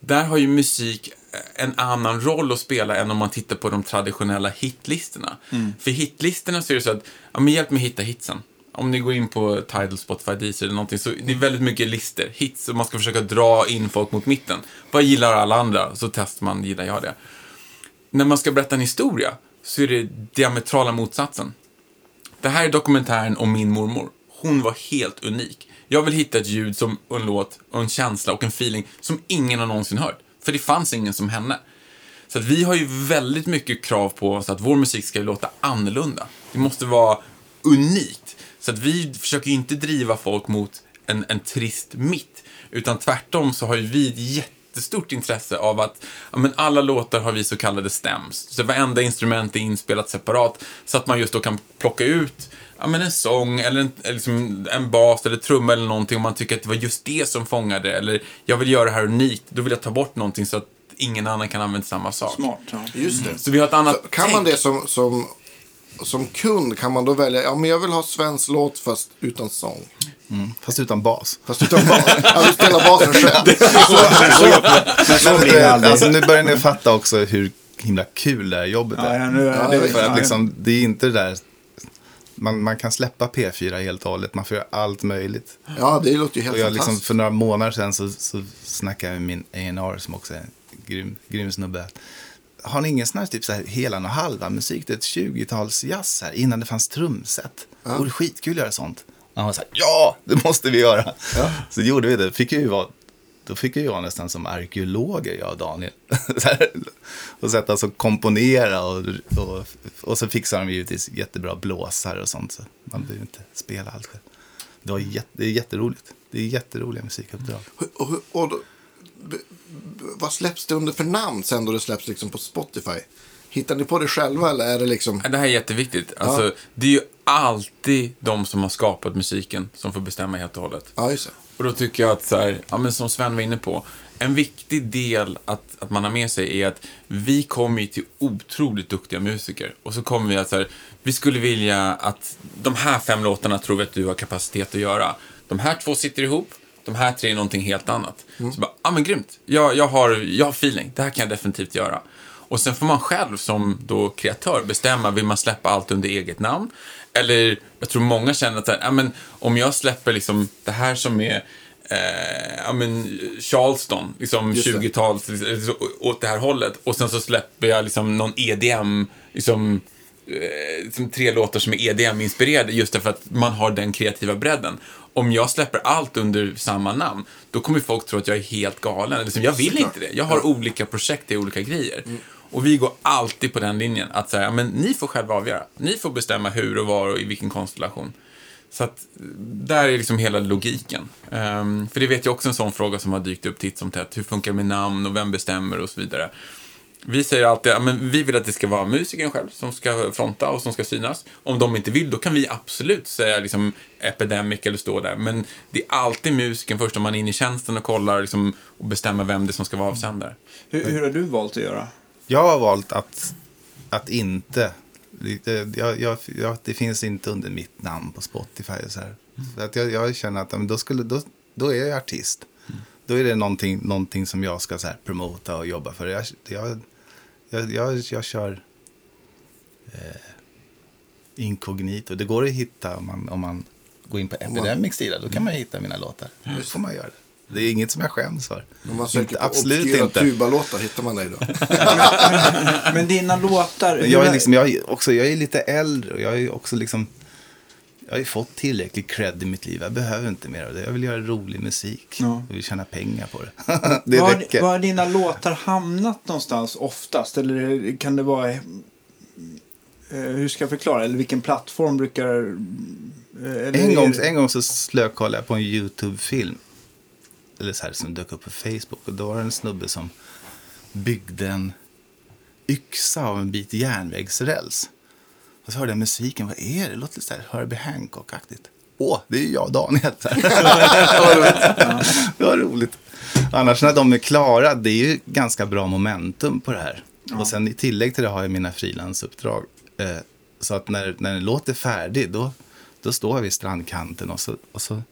Där har ju musik eh, en annan roll att spela än om man tittar på de traditionella hitlistorna. För hitlistorna så är det så att, ja men hjälp mig hitta hitsen. Om ni går in på Tidal, Spotify, Deezer eller någonting, så det är väldigt mycket lister, hits, och man ska försöka dra in folk mot mitten. Vad gillar alla andra? Så testar man, gillar jag det? när man ska berätta en historia så är det diametrala motsatsen. Det här är dokumentären om min mormor. Hon var helt unik. Jag vill hitta ett ljud som en låt en känsla och en feeling som ingen har någonsin hört. För det fanns ingen som henne. Så att vi har ju väldigt mycket krav på oss att vår musik ska låta annorlunda. Det måste vara unikt. Så att vi försöker inte driva folk mot en, en trist mitt. Utan tvärtom så har ju vi ett jättestort intresse av att ja, men alla låtar har vi så kallade stems. Så varenda instrument är inspelat separat. Så att man just då kan plocka ut ja, men en sång eller en, liksom en bas eller trumma eller någonting om man tycker att det var just det som fångade. Eller jag vill göra det här unikt. Då vill jag ta bort någonting så att ingen annan kan använda samma sak. Smart. Ja. Just det. Så vi har ett annat Så kan man det som, som, som kund, kan man då välja, ja men jag vill ha svensk låt fast utan sång. Fast utan bas. Fast utan bas. Jag vill spela basen <laughs> själv. Men så blir det aldrig. Alltså, nu börjar ni fatta också hur himla kul det här jobbet Ja, är. ja, nu, Ja, det, För ja, att liksom, det är inte det där... Man, man kan släppa P4 helt och hållet. Man får göra allt möjligt. Ja, det låter ju helt Och jag liksom, för några månader sedan så, så snackade jag med min A&R som också är en grym, grym snubbe. Har ni ingen sån här typ så här helan och halva musik? Det är ett 20-tals jazz här innan det fanns trumset. Det vore skitkul att göra sånt. Och han var ja, det måste vi göra. Så gjorde vi det. Fick jag ju vara, då fick jag ju vara nästan som arkeologer, jag och Daniel. <laughs> Och sätta oss och komponera och, och, och så fixade de givetvis jättebra blåsare och sånt. Så man behöver inte spela allt själv. Det, var jätte, det är jätteroligt. Det är jätteroliga musikuppdrag. Och, och, och vad släpps det under för namn sen då det släpps liksom på Spotify? Hittar ni på det själva eller är det liksom? Det här är jätteviktigt. Alltså, Det är ju alltid de som har skapat musiken som får bestämma helt och hållet. Ja, just det. Och då tycker jag att, så här, ja, men som Sven var inne på, en viktig del att, att man har med sig är att vi kommer ju till otroligt duktiga musiker. Och så kommer vi att så här, vi skulle vilja att de här fem låtarna tror vi att du har kapacitet att göra. De här två sitter ihop, de här tre är någonting helt annat. Så bara, ja men grymt, jag, jag, har, jag har feeling, det här kan jag definitivt göra. Och sen får man själv som då kreatör bestämma, vill man släppa allt under eget namn? Eller, jag tror många känner att här, men, om jag släpper liksom det här som är eh, ja, men Charleston, liksom Just det. 20-tals, liksom, åt det här hållet. Och sen så släpper jag liksom någon EDM, liksom, eh, liksom tre låtar som är EDM-inspirerade just därför att man har den kreativa bredden. Om jag släpper allt under samma namn, då kommer folk tro att jag är helt galen. Liksom, jag vill inte det. Jag har olika projekt i olika grejer. Och vi går alltid på den linjen, att säga, men ni får själva avgöra. Ni får bestämma hur och var och i vilken konstellation. Så att där är liksom hela logiken. Um, för det vet jag också en sån fråga som har dykt upp titt som tätt. Hur funkar det med namn och vem bestämmer och så vidare. Vi säger alltid att vi vill att det ska vara musikern själv som ska fronta och som ska synas. Om de inte vill, då kan vi absolut säga liksom Epidemic eller stå där. Men det är alltid musikern först om man är inne i tjänsten och kollar liksom, och bestämmer vem det är som ska vara avsändare. hur, hur har du valt att göra? Jag har valt att, att inte... det- Jag, jag, jag, det finns inte under mitt namn på Spotify. Så här. För att jag, jag känner att men då, skulle, då, då är jag artist. Då är det någonting, någonting som jag ska så här, promota och jobba för. Jag, jag, jag, jag, jag kör eh, inkognito. Det går att hitta om man, om man går in på Epidemics sida. Då kan man hitta mina låtar. Då får man göra det. Det är inget som jag skäms för. Om man söker Inte, på absolut inte. tubalåtar hittar man dig då. <laughs> Men dina låtar... Men jag är, liksom, jag, är också, jag är lite äldre och jag är också liksom... jag har ju fått tillräcklig cred i mitt liv. Jag behöver inte mer av det. Jag vill göra rolig musik. Ja. Jag vill tjäna pengar på det. <laughs> det var, räcker. var har dina låtar hamnat någonstans oftast? Eller kan det vara... Eh, hur ska jag förklara? Eller vilken plattform brukar... eh, Eller En gång, en gång så slökollade jag på en YouTube-film. Eller så här som dök upp på Facebook. Och då var det en snubbe som byggde en yxa av en bit järnvägsräls. Och så hörde jag musiken. Vad är det? Det låter så här Herbie Hancock-aktigt. Åh, det är jag och Daniel. <laughs> Det var roligt. Annars när de är klara, det är ju ganska bra momentum på det här. Och sen i tillägg till det har jag mina frilansuppdrag. Eh, så att när, när en låt är färdig, då, då står jag vid strandkanten och så, och så,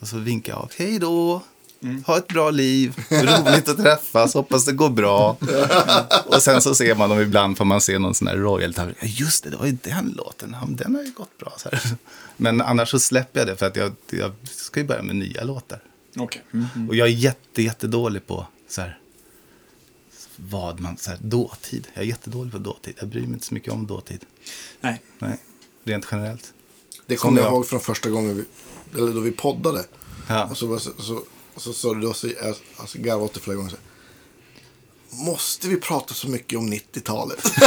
och så vinkar jag av. Hej då! Ha ett bra liv, roligt att träffas, hoppas det går bra. <laughs> och sen så ser man dem ibland, får man se någon sån här royal ja, Just det, det var ju den låten, den har ju gått bra. Så här. Men annars så släpper jag det för att jag, jag ska ju börja med nya låtar. Okej. Mm. Och jag är jätte, jättedålig på så här, vad man, så här, dåtid. Jag är jättedålig på dåtid. Jag bryr mig inte så mycket om dåtid. Nej. Nej, rent generellt. Det kommer jag ihåg från första gången vi, eller då vi poddade. Ja. Och så, var- så, så, så sa du, då, så, jag alltså, garvade åt det flera gånger. Så, Måste vi prata så mycket om 90-talet? <laughs>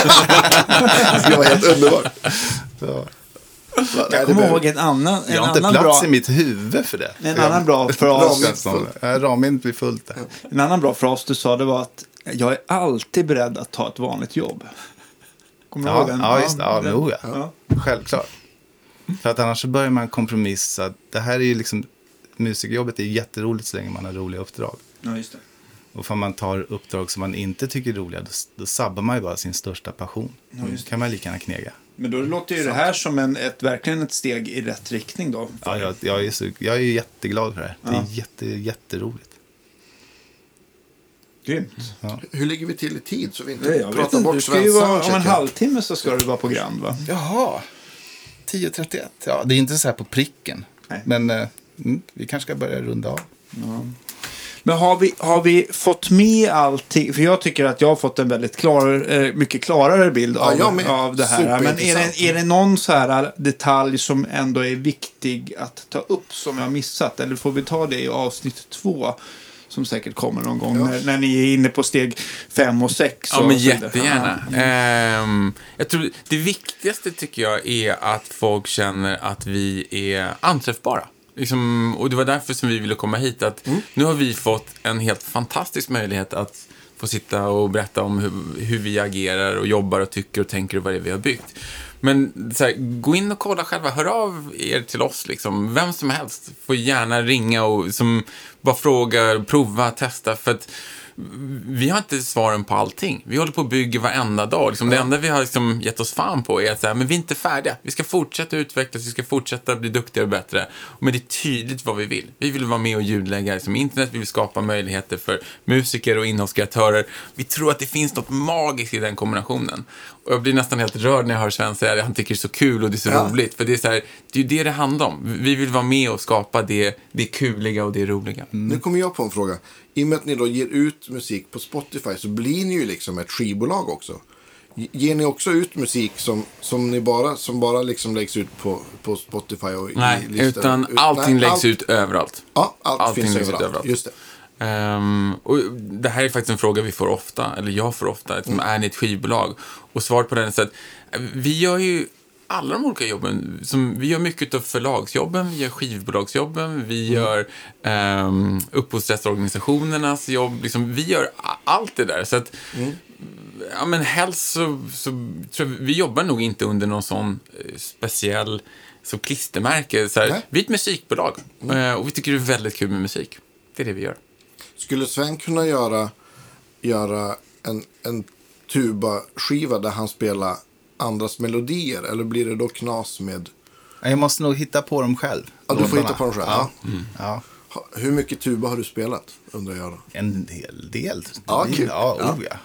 det var helt underbart. Jag kommer ihåg en annan, en jag har inte annan plats bra... i mitt huvud för det. En annan bra fras. Ramen blir fullt där. En annan bra fras du sa det var att jag är alltid beredd att ta ett vanligt jobb. Kommer du ihåg Ja, den? ja, just det. Ja, ja. ja. Självklart. För att annars så börjar man kompromissa. Det här är ju liksom, musikerjobbet är jätteroligt så länge man har roliga uppdrag. Ja, just det. Och för man tar uppdrag som man inte tycker är roliga, då, då sabbar man ju bara sin största passion. Då kan man lika gärna knega. Men då låter ju det här som en, ett, verkligen ett steg i rätt riktning då. Ja, jag, jag, är så, jag är jätteglad för det här. Det Ja. är jätte, jätteroligt. Grymt. Hur ligger vi till i tid så vi inte Det, jag vet pratar inte, bort du ska ju svensk vara, om en halvtimme så ska du vara på Grand va? Jaha, 10.31. Ja, det är inte så här på pricken. Nej. Men eh, mm, vi kanske ska börja runda av. Men har vi, har vi fått med allting? För jag tycker att jag har fått en väldigt klar, eh, mycket klarare bild Ja, jag av, av det här. Men är det, är det någon så här detalj som ändå är viktig att ta upp som jag har missat? Eller får vi ta det i avsnitt två? Som säkert kommer någon gång Ja. när, när ni är inne på steg fem och sex. Ja, och men jättegärna. Ehm, jag tror det viktigaste tycker jag är att folk känner att vi är anträffbara. Liksom, och det var därför som vi ville komma hit. Att Nu har vi fått en helt fantastisk möjlighet att få sitta och berätta om hur, hur vi agerar och jobbar och tycker och tänker och vad det är vi har byggt. Men här, gå in och kolla själva. Hör av er till oss. Liksom. Vem som helst får gärna ringa och som bara fråga, prova, testa. För att vi har inte svaren på allting. Vi håller på och bygger varenda dag. Liksom, Det enda vi har liksom gett oss fan på är att säga, men vi är inte färdiga. Vi ska fortsätta utvecklas, vi ska fortsätta bli duktigare och bättre. Men det är tydligt vad vi vill. Vi vill vara med och ljudlägga liksom, internet, vi vill skapa möjligheter för musiker och innehållskreatörer. Vi tror att det finns något magiskt i den kombinationen. Och jag blir nästan helt rörd när jag hör Sven säga det. Han tycker det är så kul och det är så Ja. roligt. För det är, så här, det är ju det det handlar om. Vi vill vara med och skapa det, det kuliga och det roliga. Nu kommer jag på en fråga. I och med att ni då ger ut musik på Spotify så blir ni ju liksom ett skivbolag också. Ge- Ger ni också ut musik som, som, ni bara, som bara liksom läggs ut på, på Spotify och Nej, i listor? utan Ut- allting nej, läggs allt- ut överallt. Ja, allt allting finns läggs ut överallt. överallt. Just det. Ehm, och det här är faktiskt en fråga vi får ofta, eller jag får ofta. Liksom, Mm. Är ni ett skivbolag? Och svaret på den är så att eh, vi gör ju alla de olika jobben. Som, vi gör mycket av förlagsjobben, vi gör skivbolagsjobben, vi Mm. gör um, upphovsrättsorganisationernas jobb. Liksom, vi gör allt det där. Så att, Mm. ja, men helst så, så tror jag, vi jobbar nog inte under någon sån eh, speciell som klistermärke. Så här, vi är ett musikbolag eh, och vi tycker det är väldigt kul med musik. Det är det vi gör. Skulle Sven kunna göra, göra en, en tuba-skiva där han spelar andras melodier? Eller blir det då knas med... Jag måste nog hitta på dem själv. Ja, du får hitta på dem själv. Ja. Ja. ja. Hur mycket tuba har du spelat? Undrar jag då. En hel del. Ja, kul. Ja, Ja. oh, ja.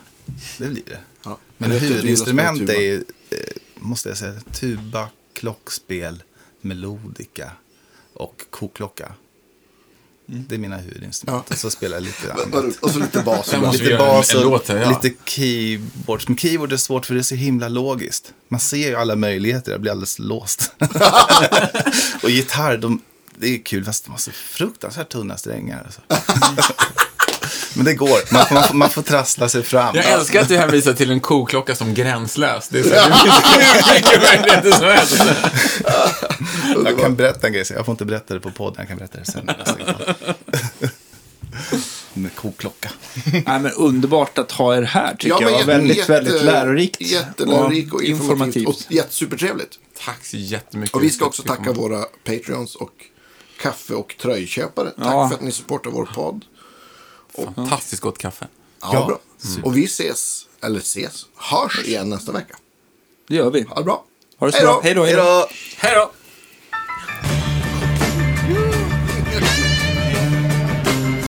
Det blir det. Ja. Men att huvudinstrument är ju, eh, måste jag säga, tuba, klockspel, melodika och kokklocka. Det är mina huvudinstrument. Och så spelar jag lite <laughs> annat. Och så lite bas. Lite bas och låt ja. lite keyboard. Men keyboard är svårt för det är så himla logiskt. Man ser ju alla möjligheter, jag blir alldeles låst. <laughs> och gitarr, de, det är kul fast de har så fruktansvärt tunna strängar. Alltså. <laughs> Men det går, man får, man, man får trassla sig fram. Jag älskar att du hänvisar till en koklocka som gränslös. Det, är så här, det finns hur mycket möjligheter som helst. Jag kan berätta en grej, jag får inte berätta det på podden, jag kan berätta det sen. <laughs> Med koklocka. Nej, men underbart att ha er här tycker Ja, jag. jätte- väldigt, jätte- väldigt lärorikt. Jättelärorikt och informativt. Och jätte- supertrevligt. Tack så jättemycket. Och vi ska också tacka våra Patreons och kaffe och tröjköpare. Tack Ja. för att ni supportar vår podd. Fantastiskt gott kaffe. Ja, Ja. bra. Och vi ses, eller ses, hörs igen nästa vecka. Det gör vi. Ha det bra. Ha det så bra. Hej då. Hej då! Hej då!